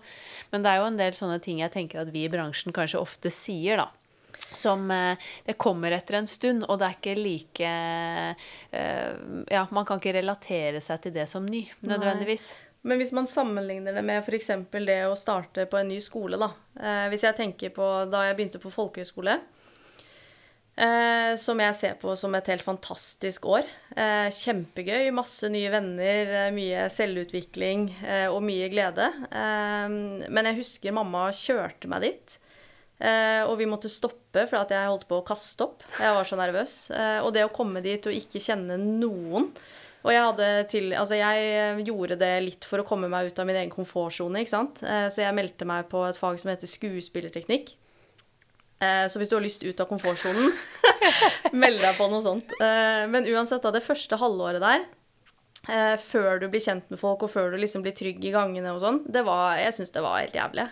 Men det er jo en del sånne ting jeg tenker at vi i bransjen kanskje ofte sier, da. Som eh, Det kommer etter en stund, og det er ikke like eh, Ja, man kan ikke relatere seg til det som ny, nødvendigvis. Men hvis man sammenligner det med f.eks. det å starte på en ny skole, da. Eh, hvis jeg tenker på da jeg begynte på folkehøyskole, eh, som jeg ser på som et helt fantastisk år. Eh, kjempegøy, masse nye venner, mye selvutvikling og mye glede. Men jeg husker mamma kjørte meg dit. Eh, og vi måtte stoppe for at jeg holdt på å kaste opp. Jeg var så nervøs. Eh, og det å komme dit og ikke kjenne noen Og jeg hadde til Altså, jeg gjorde det litt for å komme meg ut av min egen komfortsone, ikke. Eh, så jeg meldte meg på et fag som heter skuespillerteknikk. Eh, så hvis du har lyst ut av komfortsonen, meld deg på noe sånt. Eh, men uansett, da, det første halvåret der eh, før du blir kjent med folk, og før du liksom blir trygg i gangene og sånn, det var Jeg syns det var helt jævlig.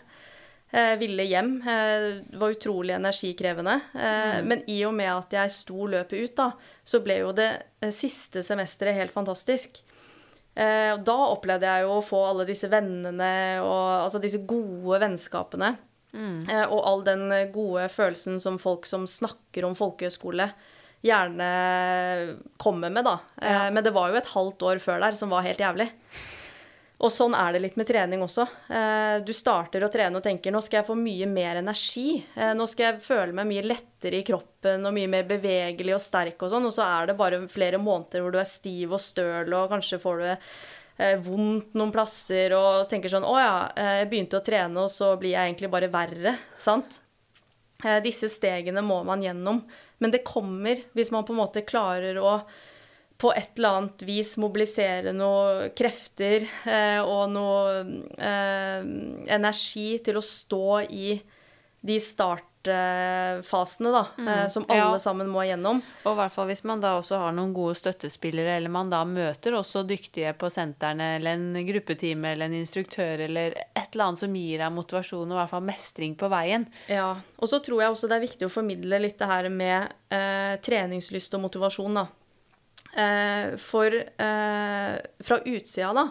Eh, ville hjem. Eh, det var utrolig energikrevende. Eh, Men i og med at jeg sto løpet ut, da, så ble jo det eh, siste semesteret helt fantastisk. Eh, og da opplevde jeg jo å få alle disse vennene og altså disse gode vennskapene. Mm. og all den gode følelsen som folk som snakker om folkehøyskole, gjerne kommer med, da. Eh, Ja. Men det var jo et halvt år før der som var helt jævlig. Og sånn er det litt med trening også. Eh, Du starter å trene og tenker nå skal jeg få mye mer energi. Eh, Nå skal jeg føle meg mye lettere i kroppen og mye mer bevegelig og sterk og sånn. Og så er det bare flere måneder hvor du er stiv og støl, og kanskje får du eh, vondt noen plasser og tenker sånn Å ja, jeg begynte å trene, og så blir jeg egentlig bare verre. Sant? Disse stegene må man gjennom. Men det kommer hvis man på en måte klarer å på et eller annet vis mobilisere noen krefter eh, og noe eh, energi til å stå i de startfasene, da, eh, som alle ja. sammen må gjennom. Og i hvert fall hvis man da også har noen gode støttespillere, eller man da møter også dyktige på sentrene, eller en gruppetime, eller en instruktør, eller et eller annet som gir deg motivasjon og i hvert fall mestring på veien. Ja, og så tror jeg også det er viktig å formidle litt det her med eh, treningslyst og motivasjon, da. Eh, for eh, fra utsida, da,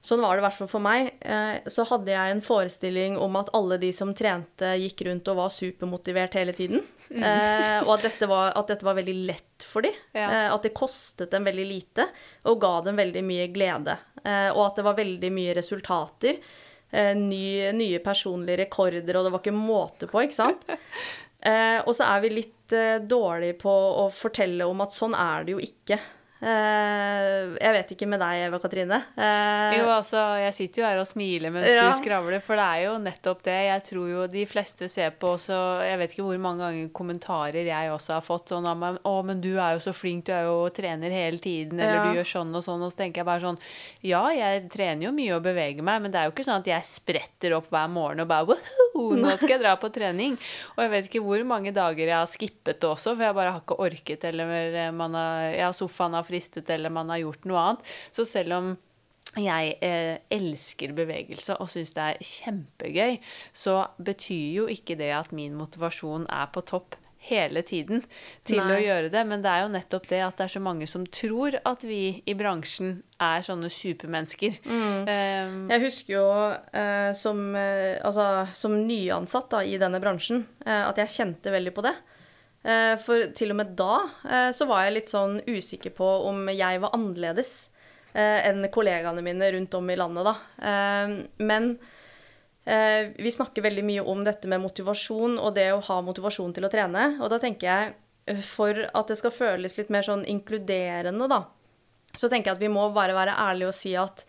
sånn var det i hvert fall for meg, eh, så hadde jeg en forestilling om at alle de som trente, gikk rundt og var supermotivert hele tiden. Eh, og at dette, var, at dette var veldig lett for dem. Ja. Eh, at det kostet dem veldig lite, og ga dem veldig mye glede. Eh, og at det var veldig mye resultater. Eh, nye, nye personlige rekorder, og det var ikke måte på, ikke sant? Eh, og så er vi litt eh, dårlige på å fortelle om at sånn er det jo ikke. Eh, jeg vet ikke med deg, Eva Katrine. Eh, Jo, altså, jeg sitter jo her og smiler mens Ja. du skravler, for det er jo nettopp det. Jeg tror jo de fleste ser på også Jeg vet ikke hvor mange ganger kommentarer jeg også har fått sånn av meg 'Å, men du er jo så flink, du er jo trener hele tiden', eller Ja. 'du gjør sånn og sånn', og så tenker jeg bare sånn Ja, jeg trener jo mye og beveger meg, men det er jo ikke sånn at jeg spretter opp hver morgen og bare woho, nå skal jeg dra på trening. Og jeg vet ikke hvor mange dager jeg har skippet det også, for jeg bare har ikke orket, eller man har, ja, sofaen har fristet, eller man har gjort noe annet. Så selv om jeg eh, elsker bevegelse og syns det er kjempegøy, så betyr jo ikke det at min motivasjon er på topp hele tiden til Nei. å gjøre det. Men det er jo nettopp det at det er så mange som tror at vi i bransjen er sånne supermennesker. Mm. Um, jeg husker jo eh, som, eh, altså, som nyansatt da, i denne bransjen uh, at jeg kjente veldig på det. For til og med da så var jeg litt sånn usikker på om jeg var annerledes enn kollegaene mine rundt om i landet, da. men Eh, vi snakker veldig mye om dette med motivasjon og det å ha motivasjon til å trene. Og da tenker jeg, eh, for at det skal føles litt mer sånn inkluderende, da, så tenker jeg at vi må bare være ærlige og si at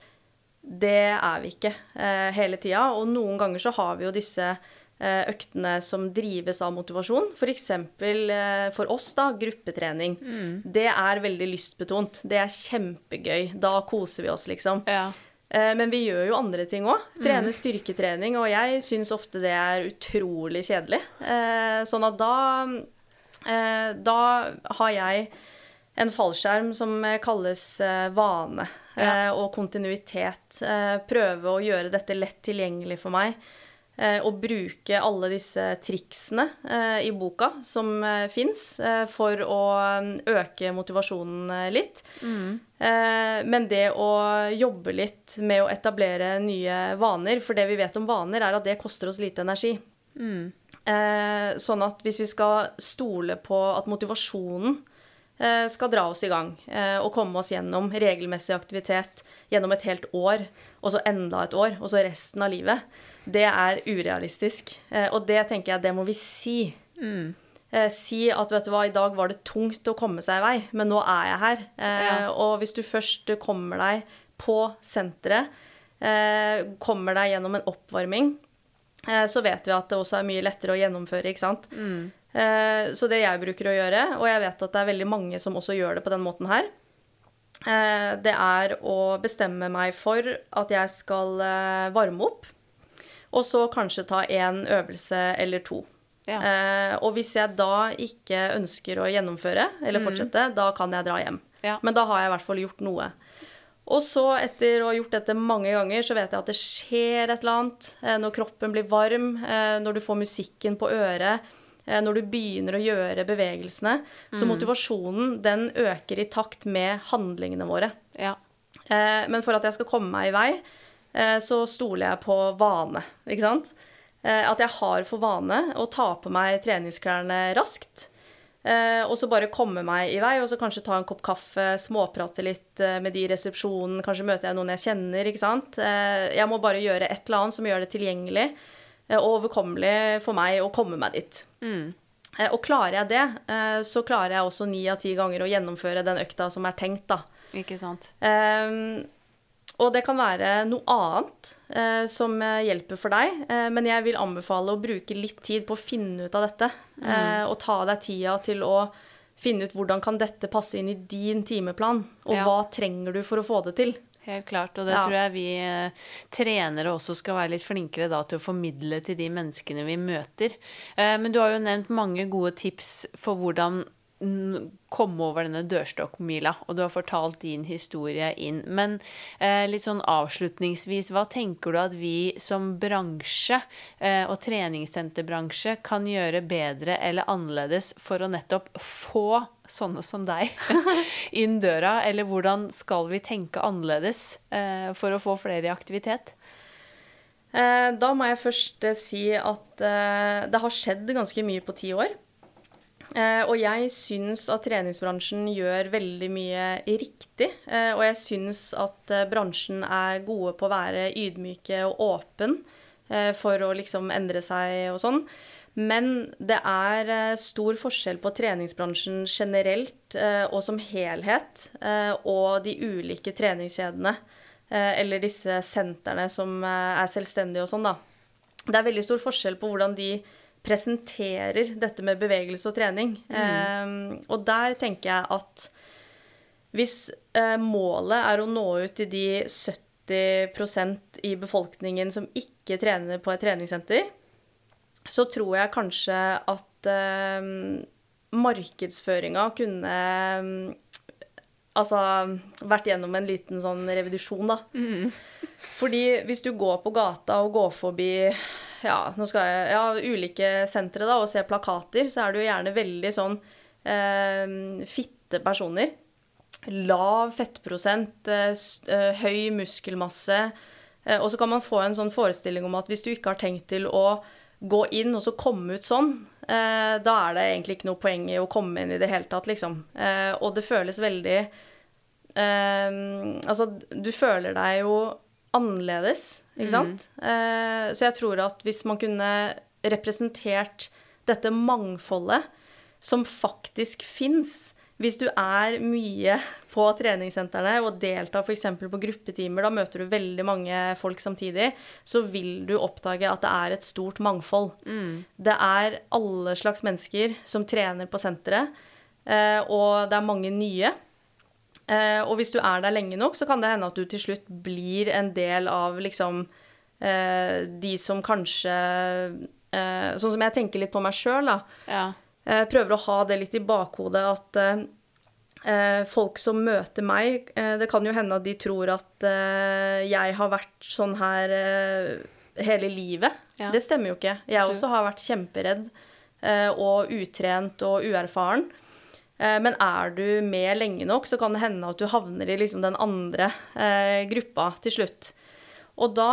det er vi ikke eh, hele tida. Og noen ganger så har vi jo disse eh, øktene som drives av motivasjon. F.eks. For, eh, for oss, da, gruppetrening. Mm. Det er veldig lystbetont. Det er kjempegøy. Da koser vi oss, liksom. Ja. Eh, men vi gjør jo andre ting òg. Trener mm. styrketrening, og jeg syns ofte det er utrolig kjedelig. Eh, sånn at da eh, Da har jeg en fallskjerm som kalles vane ja. og kontinuitet. Prøve å gjøre dette lett tilgjengelig for meg eh, og bruke alle disse triksene eh, i boka som eh, fins, eh, for å mm, øke motivasjonen litt. Mm. Men det å jobbe litt med å etablere nye vaner, for det vi vet om vaner, er at det koster oss lite energi. Mm. Sånn at hvis vi skal stole på at motivasjonen skal dra oss i gang og komme oss gjennom regelmessig aktivitet gjennom et helt år, og så enda et år, og så resten av livet, det er urealistisk. Eh, og det tenker jeg, det må vi si. Mm. Eh, si at vet du hva, i dag var det tungt å komme seg i vei, men nå er jeg her. Eh, ja. Og hvis du først kommer deg på senteret, kommer deg gjennom en oppvarming, så vet vi at det også er mye lettere å gjennomføre, ikke sant. Mm. Så det jeg bruker å gjøre, og jeg vet at det er veldig mange som også gjør det på den måten her, det er å bestemme meg for at jeg skal varme opp. Og så kanskje ta én øvelse eller to. Ja. Eh, og hvis jeg da ikke ønsker å gjennomføre eller mm. fortsette, mm. da kan jeg dra hjem. Ja. Men da har jeg i hvert fall gjort noe. Og så, etter å ha gjort dette mange ganger, så vet jeg at det skjer et eller annet. Eh, når kroppen blir varm, eh, når du får musikken på øret, eh, når du begynner å gjøre bevegelsene. Mm. Så motivasjonen, den øker i takt med handlingene våre. Ja. Eh, men for at jeg skal komme meg i vei, så stoler jeg på vane, ikke sant. Eh, at jeg har for vane å ta på meg treningsklærne raskt. Eh, og så bare komme meg i vei, og så kanskje ta en kopp kaffe, småprate litt med de i resepsjonen. Kanskje møter jeg noen jeg kjenner, ikke sant. Jeg må bare gjøre et eller annet som gjør det tilgjengelig og overkommelig for meg å komme meg dit. Mm. Og klarer jeg det, så klarer jeg også ni av ti ganger å gjennomføre den økta som er tenkt, da. Ikke sant. Um, og det kan være noe annet eh, som eh, hjelper for deg, eh, men jeg vil anbefale å bruke litt tid på å finne ut av dette. Mm. Eh, og ta deg tida til å finne ut hvordan kan dette passe inn i din timeplan, og ja. hva trenger du for å få det til. Helt klart, og det ja. tror jeg vi eh, trenere også skal være litt flinkere da til å formidle til de menneskene vi møter. Eh, men du har jo nevnt mange gode tips for hvordan komme over denne dørstokkmila, og du har fortalt din historie inn. Men eh, litt sånn avslutningsvis, hva tenker du at vi som bransje eh, og treningssenterbransje kan gjøre bedre eller annerledes for å nettopp få sånne som deg inn døra? Eller hvordan skal vi tenke annerledes eh, for å få flere i aktivitet? Eh, da må jeg først eh, si at eh, det har skjedd ganske mye på ti år. Eh, og jeg syns at treningsbransjen gjør veldig mye riktig. Eh, og jeg syns at eh, bransjen er gode på å være ydmyke og åpen for å liksom endre seg og sånn. Men det er stor forskjell på treningsbransjen generelt og som helhet, og de ulike treningskjedene, eller disse sentrene som er selvstendige og sånn, da. Det er veldig stor forskjell på hvordan de presenterer dette med bevegelse og trening. Mm. Um, og der tenker jeg at hvis uh, målet er å nå ut til de 70% i befolkningen som ikke trener på et treningssenter, så tror jeg kanskje at eh, markedsføringa kunne eh, altså vært gjennom en liten sånn revidusjon, da. Fordi hvis du går på gata og går forbi ja, jeg, ja, ulike sentre da, og ser plakater, så er det jo gjerne veldig sånn eh, fitte personer. Lav fettprosent, eh, eh, høy muskelmasse. Eh, og så kan man få en sånn forestilling om at hvis du ikke har tenkt til å gå inn og så komme ut sånn, da er det egentlig ikke noe poeng i å komme inn i det hele tatt, liksom. Eh, og det føles veldig eh, Altså, du føler deg jo annerledes, ikke sant? Eh, så jeg tror at hvis man kunne representert dette mangfoldet som faktisk fins, hvis du er mye på treningssentrene og deltar f.eks. på gruppetimer, da møter du veldig mange folk samtidig, så vil du oppdage at det er et stort mangfold. Det er alle slags mennesker som trener på senteret, eh, og det er mange nye. Eh, og hvis du er der lenge nok, så kan det hende at du til slutt blir en del av liksom eh, de som kanskje Sånn som jeg tenker litt på meg sjøl, da. Ja. Jeg prøver å ha det litt i bakhodet at eh, eh, folk som møter meg eh, Det kan jo hende at de tror at eh, jeg har vært sånn her eh, hele livet. Ja. Det stemmer jo ikke. Jeg også har vært kjemperedd eh, og utrent og uerfaren. Eh, Men er du med lenge nok, så kan det hende at du havner i liksom den andre eh, gruppa til slutt. Og da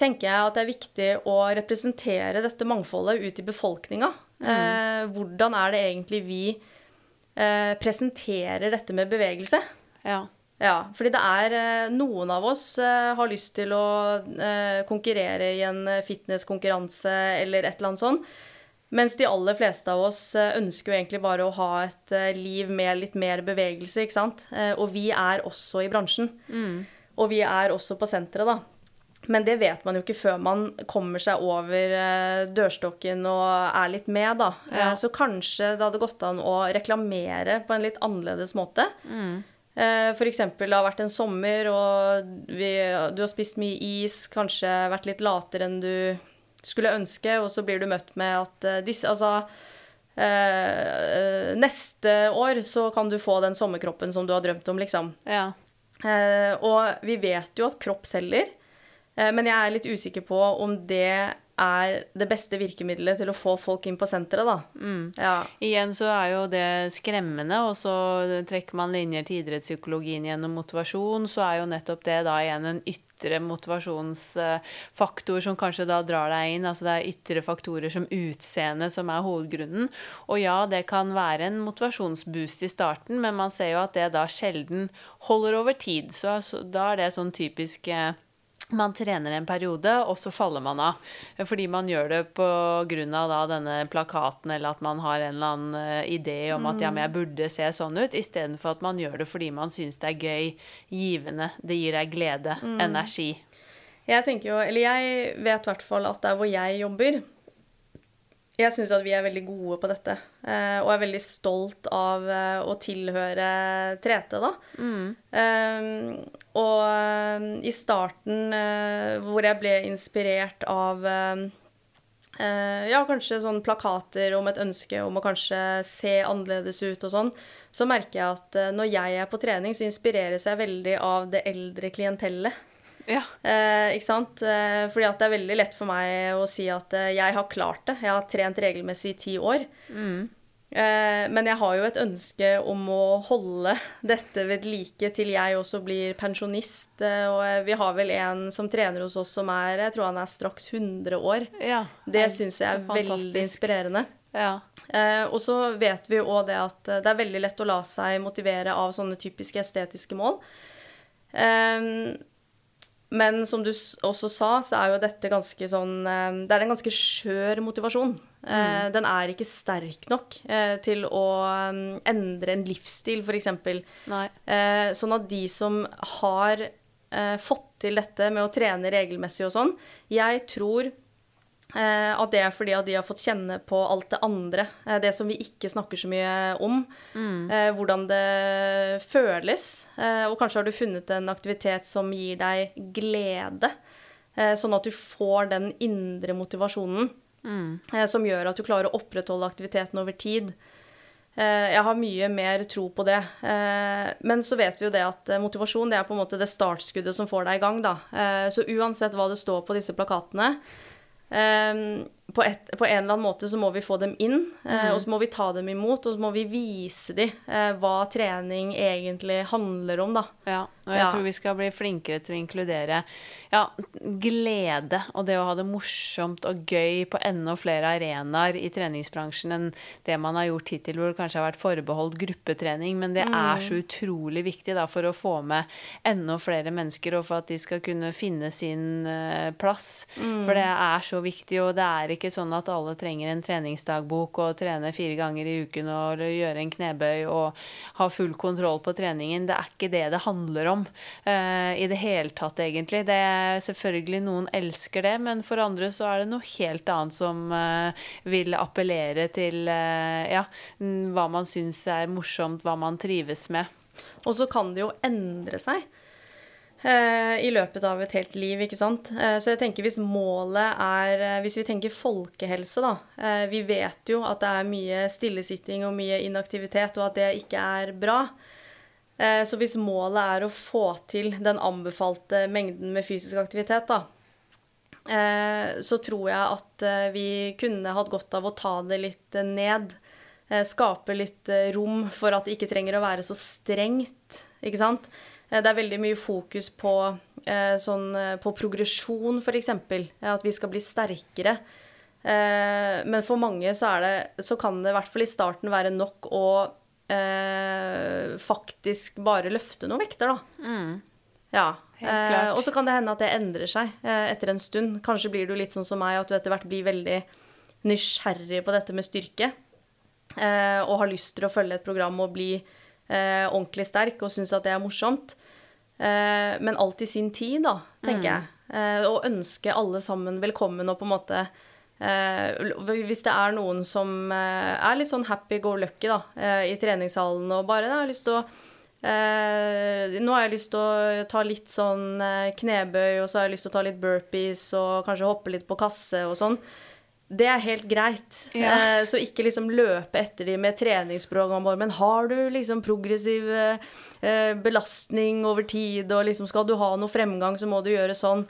tenker jeg at det er viktig å representere dette mangfoldet ut i befolkninga. Eh, hvordan er det egentlig vi eh, presenterer dette med bevegelse? ja. Ja, fordi det er eh, Noen av oss har lyst til å konkurrere i en fitnesskonkurranse eller et eller annet sånt. Mens de aller fleste av oss ønsker jo egentlig bare å ha et liv med litt mer bevegelse, ikke sant. Og vi er også i bransjen. Og vi er også på senteret, da. Men det vet man jo ikke før man kommer seg over eh, dørstokken og er litt med, da. Ja. Eh, så kanskje det hadde gått an å reklamere på en litt annerledes måte. Mm. For eksempel det har vært en sommer, og vi, du har spist mye is, kanskje vært litt latere enn du skulle ønske, og så blir du møtt med at eh, disse Altså eh, Neste år så kan du få den sommerkroppen som du har drømt om, liksom. ja. Eh, og vi vet jo at kropp selger, eh, men jeg er litt usikker på om det er det beste virkemidlet til å få folk inn på senteret, da. Ja. Igjen så er jo det skremmende, og så trekker man linjer til idrettspsykologien gjennom motivasjon, så er jo nettopp det da igjen en ytre motivasjonsfaktor som kanskje da drar deg inn. Altså det er ytre faktorer som utseende som er hovedgrunnen. Og ja, det kan være en motivasjonsboost i starten, men man ser jo at det da sjelden holder over tid. Så, så da er det sånn typisk eh, man trener en periode, og så faller man av. Fordi man gjør det av denne plakaten, eller at man har en eller annen eh, idé om at ja, men jeg burde se sånn ut, istedenfor at man gjør det fordi man syns det er gøy, givende, det gir deg glede, energi. Jeg tenker jo, eller jeg vet i hvert fall at der hvor jeg jobber Jeg syns at vi er veldig gode på dette. eh, Og er veldig stolt av eh, å tilhøre Trete, da. Eh, Og eh, i starten, hvor jeg ble inspirert av ja, kanskje sånn plakater om et ønske om å kanskje se annerledes ut og sånn, så merker jeg at når jeg er på trening, så inspireres jeg veldig av det eldre klientellet. Ja. Eh, ikke sant? Eh, fordi at det er veldig lett for meg å si at eh, jeg har klart det. Jeg har trent regelmessig i ti år. Eh, men jeg har jo et ønske om å holde dette ved like til jeg også blir pensjonist. Eh, og vi har vel en som trener hos oss som er Jeg tror han er straks 100 år. ja. Det syns jeg er veldig inspirerende. Ja. Eh, og så vet vi òg det at det er veldig lett å la seg motivere av sånne typiske estetiske mål. Eh, men som du også sa, så er jo dette ganske sånn eh, Det er en ganske skjør motivasjon. Mm. Den er ikke sterk nok eh, til å eh, endre en livsstil, f.eks. Eh, sånn at de som har eh, fått til dette med å trene regelmessig og sånn, jeg tror eh, at det er fordi at de har fått kjenne på alt det andre, eh, det som vi ikke snakker så mye om. Eh, hvordan det føles. Eh, og kanskje har du funnet en aktivitet som gir deg glede, eh, sånn at du får den indre motivasjonen mm. som gjør at du klarer å opprettholde aktiviteten over tid. Jeg har mye mer tro på det. Men så vet vi jo det at motivasjon det er på en måte det startskuddet som får deg i gang. da. Så uansett hva det står på disse plakatene, Um, på, et, på, en eller annen måte så må vi få dem inn, eh, mm. og så må vi ta dem imot, og så må vi vise dem eh, hva trening egentlig handler om, da. Ja, og jeg ja. tror vi skal bli flinkere til å inkludere ja, glede og det å ha det morsomt og gøy på enda flere arenaer i treningsbransjen enn det man har gjort hittil, hvor det kanskje har vært forbeholdt gruppetrening. Men det mm. er så utrolig viktig da, for å få med enda flere mennesker, og for at de skal kunne finne sin uh, plass. Mm. For det er så viktig, og det er ikke ikke sånn at alle trenger en treningsdagbok og trene fire ganger i uken og gjøre en knebøy og ha full kontroll på treningen. Det er ikke det det handler om uh, i det hele tatt, egentlig. Det er selvfølgelig Noen elsker det, men for andre så er det noe helt annet som uh, vil appellere til uh, ja, hva man syns er morsomt, hva man trives med. Og så kan det jo endre seg. Eh, i løpet av et helt liv, ikke sant. Eh, så jeg tenker hvis målet er eh, Hvis vi tenker folkehelse, da. Vi vet jo at det er mye stillesitting og mye inaktivitet, og at det ikke er bra. Så hvis målet er å få til den anbefalte mengden med fysisk aktivitet, da, så tror jeg at vi kunne hatt godt av å ta det litt ned. Skape litt rom for at det ikke trenger å være så strengt, ikke sant. Eh, det er veldig mye fokus på, eh, sånn, eh, på progresjon, f.eks. At vi skal bli sterkere. Men for mange så, det, så kan det i hvert fall i starten være nok å eh, faktisk bare løfte noen vekter, da. Mm. Ja. Eh, og så kan det hende at det endrer seg eh, etter en stund. Kanskje blir du litt sånn som meg, at du etter hvert blir veldig nysgjerrig på dette med styrke. og har lyst til å følge et program og bli eh, ordentlig sterk og syns at det er morsomt. Eh, men alt i sin tid, da, tenker mm. jeg. Eh, og ønske alle sammen velkommen og på en måte eh, Hvis det er noen som eh, er litt sånn happy go lucky da, eh, i treningshallen og bare da, har lyst til å nå har jeg lyst til å ta litt sånn knebøy, og så har jeg lyst til å ta litt burpees og kanskje hoppe litt på kasse og sånn det er helt greit. Ja. Eh, så ikke liksom løpe etter de med treningsprogram. Men har du liksom progressiv eh, belastning over tid, og liksom skal du ha noe fremgang, så må du gjøre sånn.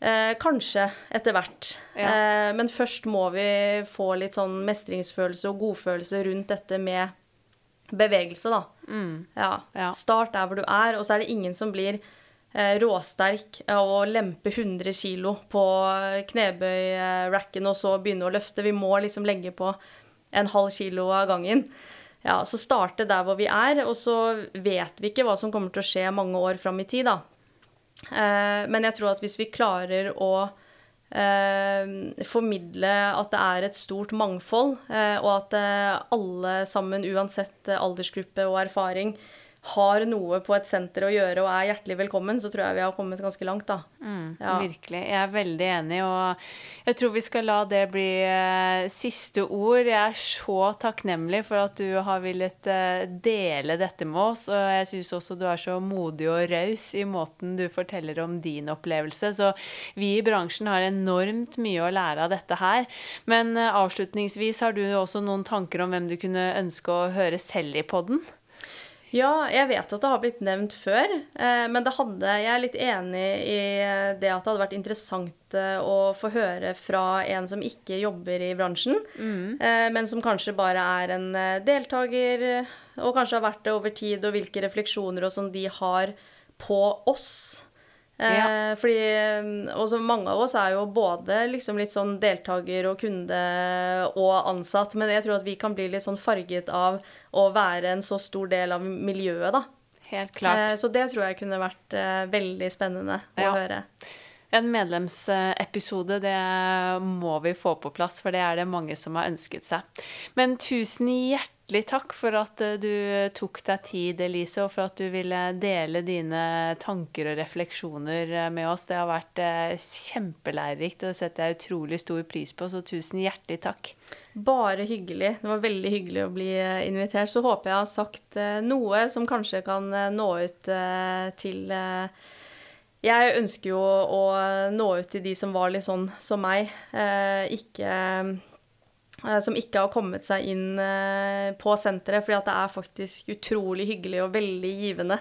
Eh, kanskje etter hvert. Ja. Eh, men først må vi få litt sånn mestringsfølelse og godfølelse rundt dette med bevegelse, da. Mm. Ja. Start der hvor du er, og så er det ingen som blir råsterk og lempe 100 kilo på knebøyracken og så begynne å løfte. Vi må liksom legge på en halv kilo av gangen. Ja, Så starte der hvor vi er, og så vet vi ikke hva som kommer til å skje mange år fram i tid, da. Eh, men jeg tror at hvis vi klarer å eh, formidle at det er et stort mangfold, og at alle sammen, uansett aldersgruppe og erfaring, har noe på et senter å gjøre og er hjertelig velkommen, så tror jeg vi har kommet ganske langt, da. Mm, ja. Virkelig. Jeg er veldig enig, og jeg tror vi skal la det bli uh, siste ord. Jeg er så takknemlig for at du har villet uh, dele dette med oss, og jeg syns også du er så modig og raus i måten du forteller om din opplevelse. Så vi i bransjen har enormt mye å lære av dette her. Men uh, avslutningsvis, har du også noen tanker om hvem du kunne ønske å høre selv i podden? Ja, jeg vet at det har blitt nevnt før. Men men hadde, jeg er litt enig i det at det hadde vært interessant eh, å få høre fra en som ikke jobber i bransjen, mm. eh, men som kanskje bare er en eh, deltaker, og kanskje har vært det over tid, og hvilke refleksjoner og sånn de har på oss. Ja. Eh, fordi mm, også mange av oss er jo både liksom litt sånn deltaker og kunde og ansatt, men jeg tror at vi kan bli litt sånn farget av å være en så stor del av miljøet, da. Helt klart. Eh, så det tror jeg kunne vært eh, veldig spennende å ja. høre. En medlemsepisode, det må vi få på plass, for det er det mange som har ønsket seg. Men tusen hjertelig takk for at eh, du tok deg tid, Elise, og for at du ville dele dine tanker og refleksjoner eh, med oss. Det har vært eh, kjempelærerikt, og det setter jeg utrolig stor pris på, så tusen hjertelig takk. Bare hyggelig. Det var veldig hyggelig å bli invitert. Så håper jeg har sagt noe som kanskje kan nå ut til Jeg ønsker jo å nå ut til de som var litt sånn som meg. Eh, ikke eh, Som ikke har kommet seg inn eh, på senteret, fordi at det er faktisk utrolig hyggelig og veldig givende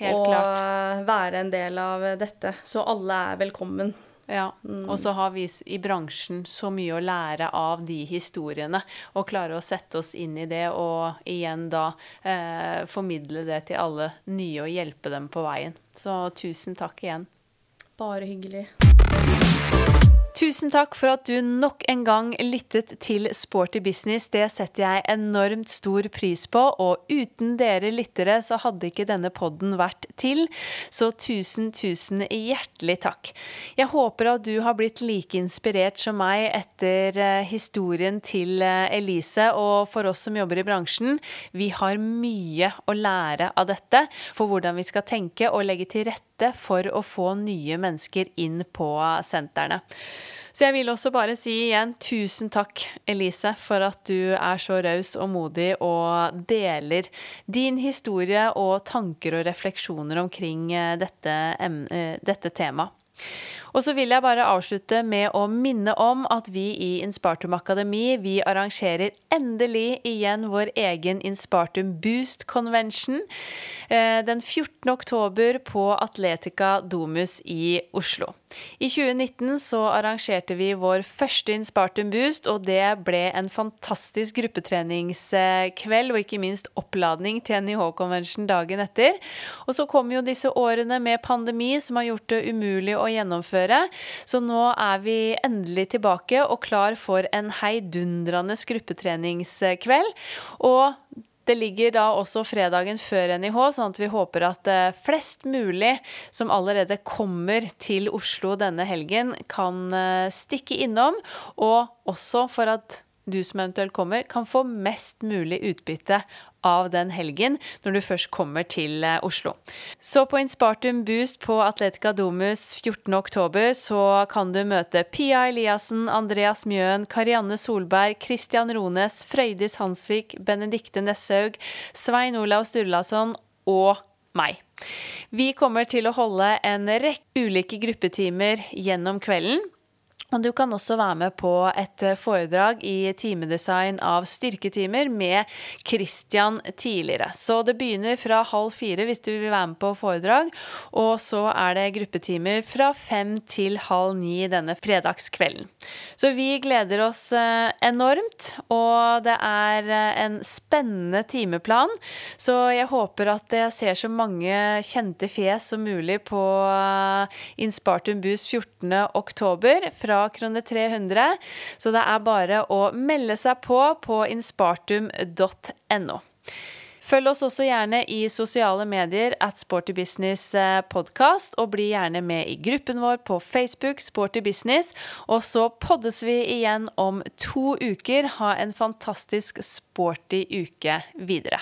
Helt å klart. være en del av dette. Så alle er velkommen. Ja, og så har vi i bransjen så mye å lære av de historiene, og klare å sette oss inn i det, og igjen da eh, formidle det til alle nye og hjelpe dem på veien. Så tusen takk igjen. Bare hyggelig. Tusen takk for at du nok en gang lyttet til Sporty business. Det setter jeg enormt stor pris på, og uten dere lyttere så hadde ikke denne podden vært til. Så tusen, tusen hjertelig takk. Jeg håper at du har blitt like inspirert som meg etter eh, historien til eh, Elise, og for oss som jobber i bransjen, vi har mye å lære av dette for hvordan vi skal tenke og legge til rette for å få nye mennesker inn på sentrene. Så jeg vil også bare si igjen tusen takk, Elise, for at du er så raus og modig og deler din historie og tanker og refleksjoner omkring eh, dette, eh, dette temaet. Og så vil jeg bare avslutte med å minne om at vi i Inspartum Akademi vi arrangerer endelig igjen vår egen Inspartum Boost Convention eh, den 14. oktober på Atletica Domus i Oslo. I 2019 så arrangerte vi vår første Inspartum Boost, og det ble en fantastisk gruppetreningskveld, og ikke minst oppladning til NIH-konvensjon dagen etter. Og så kom jo disse årene med pandemi som har gjort det umulig å gjennomføre, så nå er vi endelig tilbake og klar for en heidundrende gruppetreningskveld. Og det ligger da også fredagen før NIH, sånn at vi håper at eh, flest mulig som allerede kommer til Oslo denne helgen, kan eh, stikke innom. Og også for at du som eventuelt kommer, kan få mest mulig utbytte av den helgen når du først kommer til eh, Oslo. Så på Inspartum Boost på Atletica Domus 14.10 så kan du møte Pia Eliassen, Andreas Mjøen, Karianne Solberg, Christian Rones, Frøydis Hansvik, Benedikte Nesshaug, Svein Olav Sturlason og meg. Vi kommer til å holde en rekke ulike gruppetimer gjennom kvelden. Og du kan også være med på et eh, foredrag i timedesign av styrketimer med Christian tidligere. Så det begynner fra halv fire hvis du vil være med på foredrag, og så er det gruppetimer fra fem til halv ni denne fredagskvelden. Så vi gleder oss eh, enormt, og det er eh, en spennende timeplan. Så jeg håper at jeg ser så mange kjente fjes som mulig på Inspartum Boost 14. oktober Krone 300. Så det er bare å melde seg på på inspartum.no. Følg oss også gjerne i sosiale medier at Sporty Business eh, podcast, og bli gjerne med i gruppen vår på Facebook, Sporty Business. Og så poddes vi igjen om to uker. Ha en fantastisk sporty uke videre.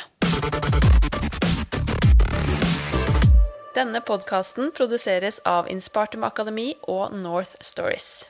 Denne podkasten produseres av Inspartum Akademi og North Stories.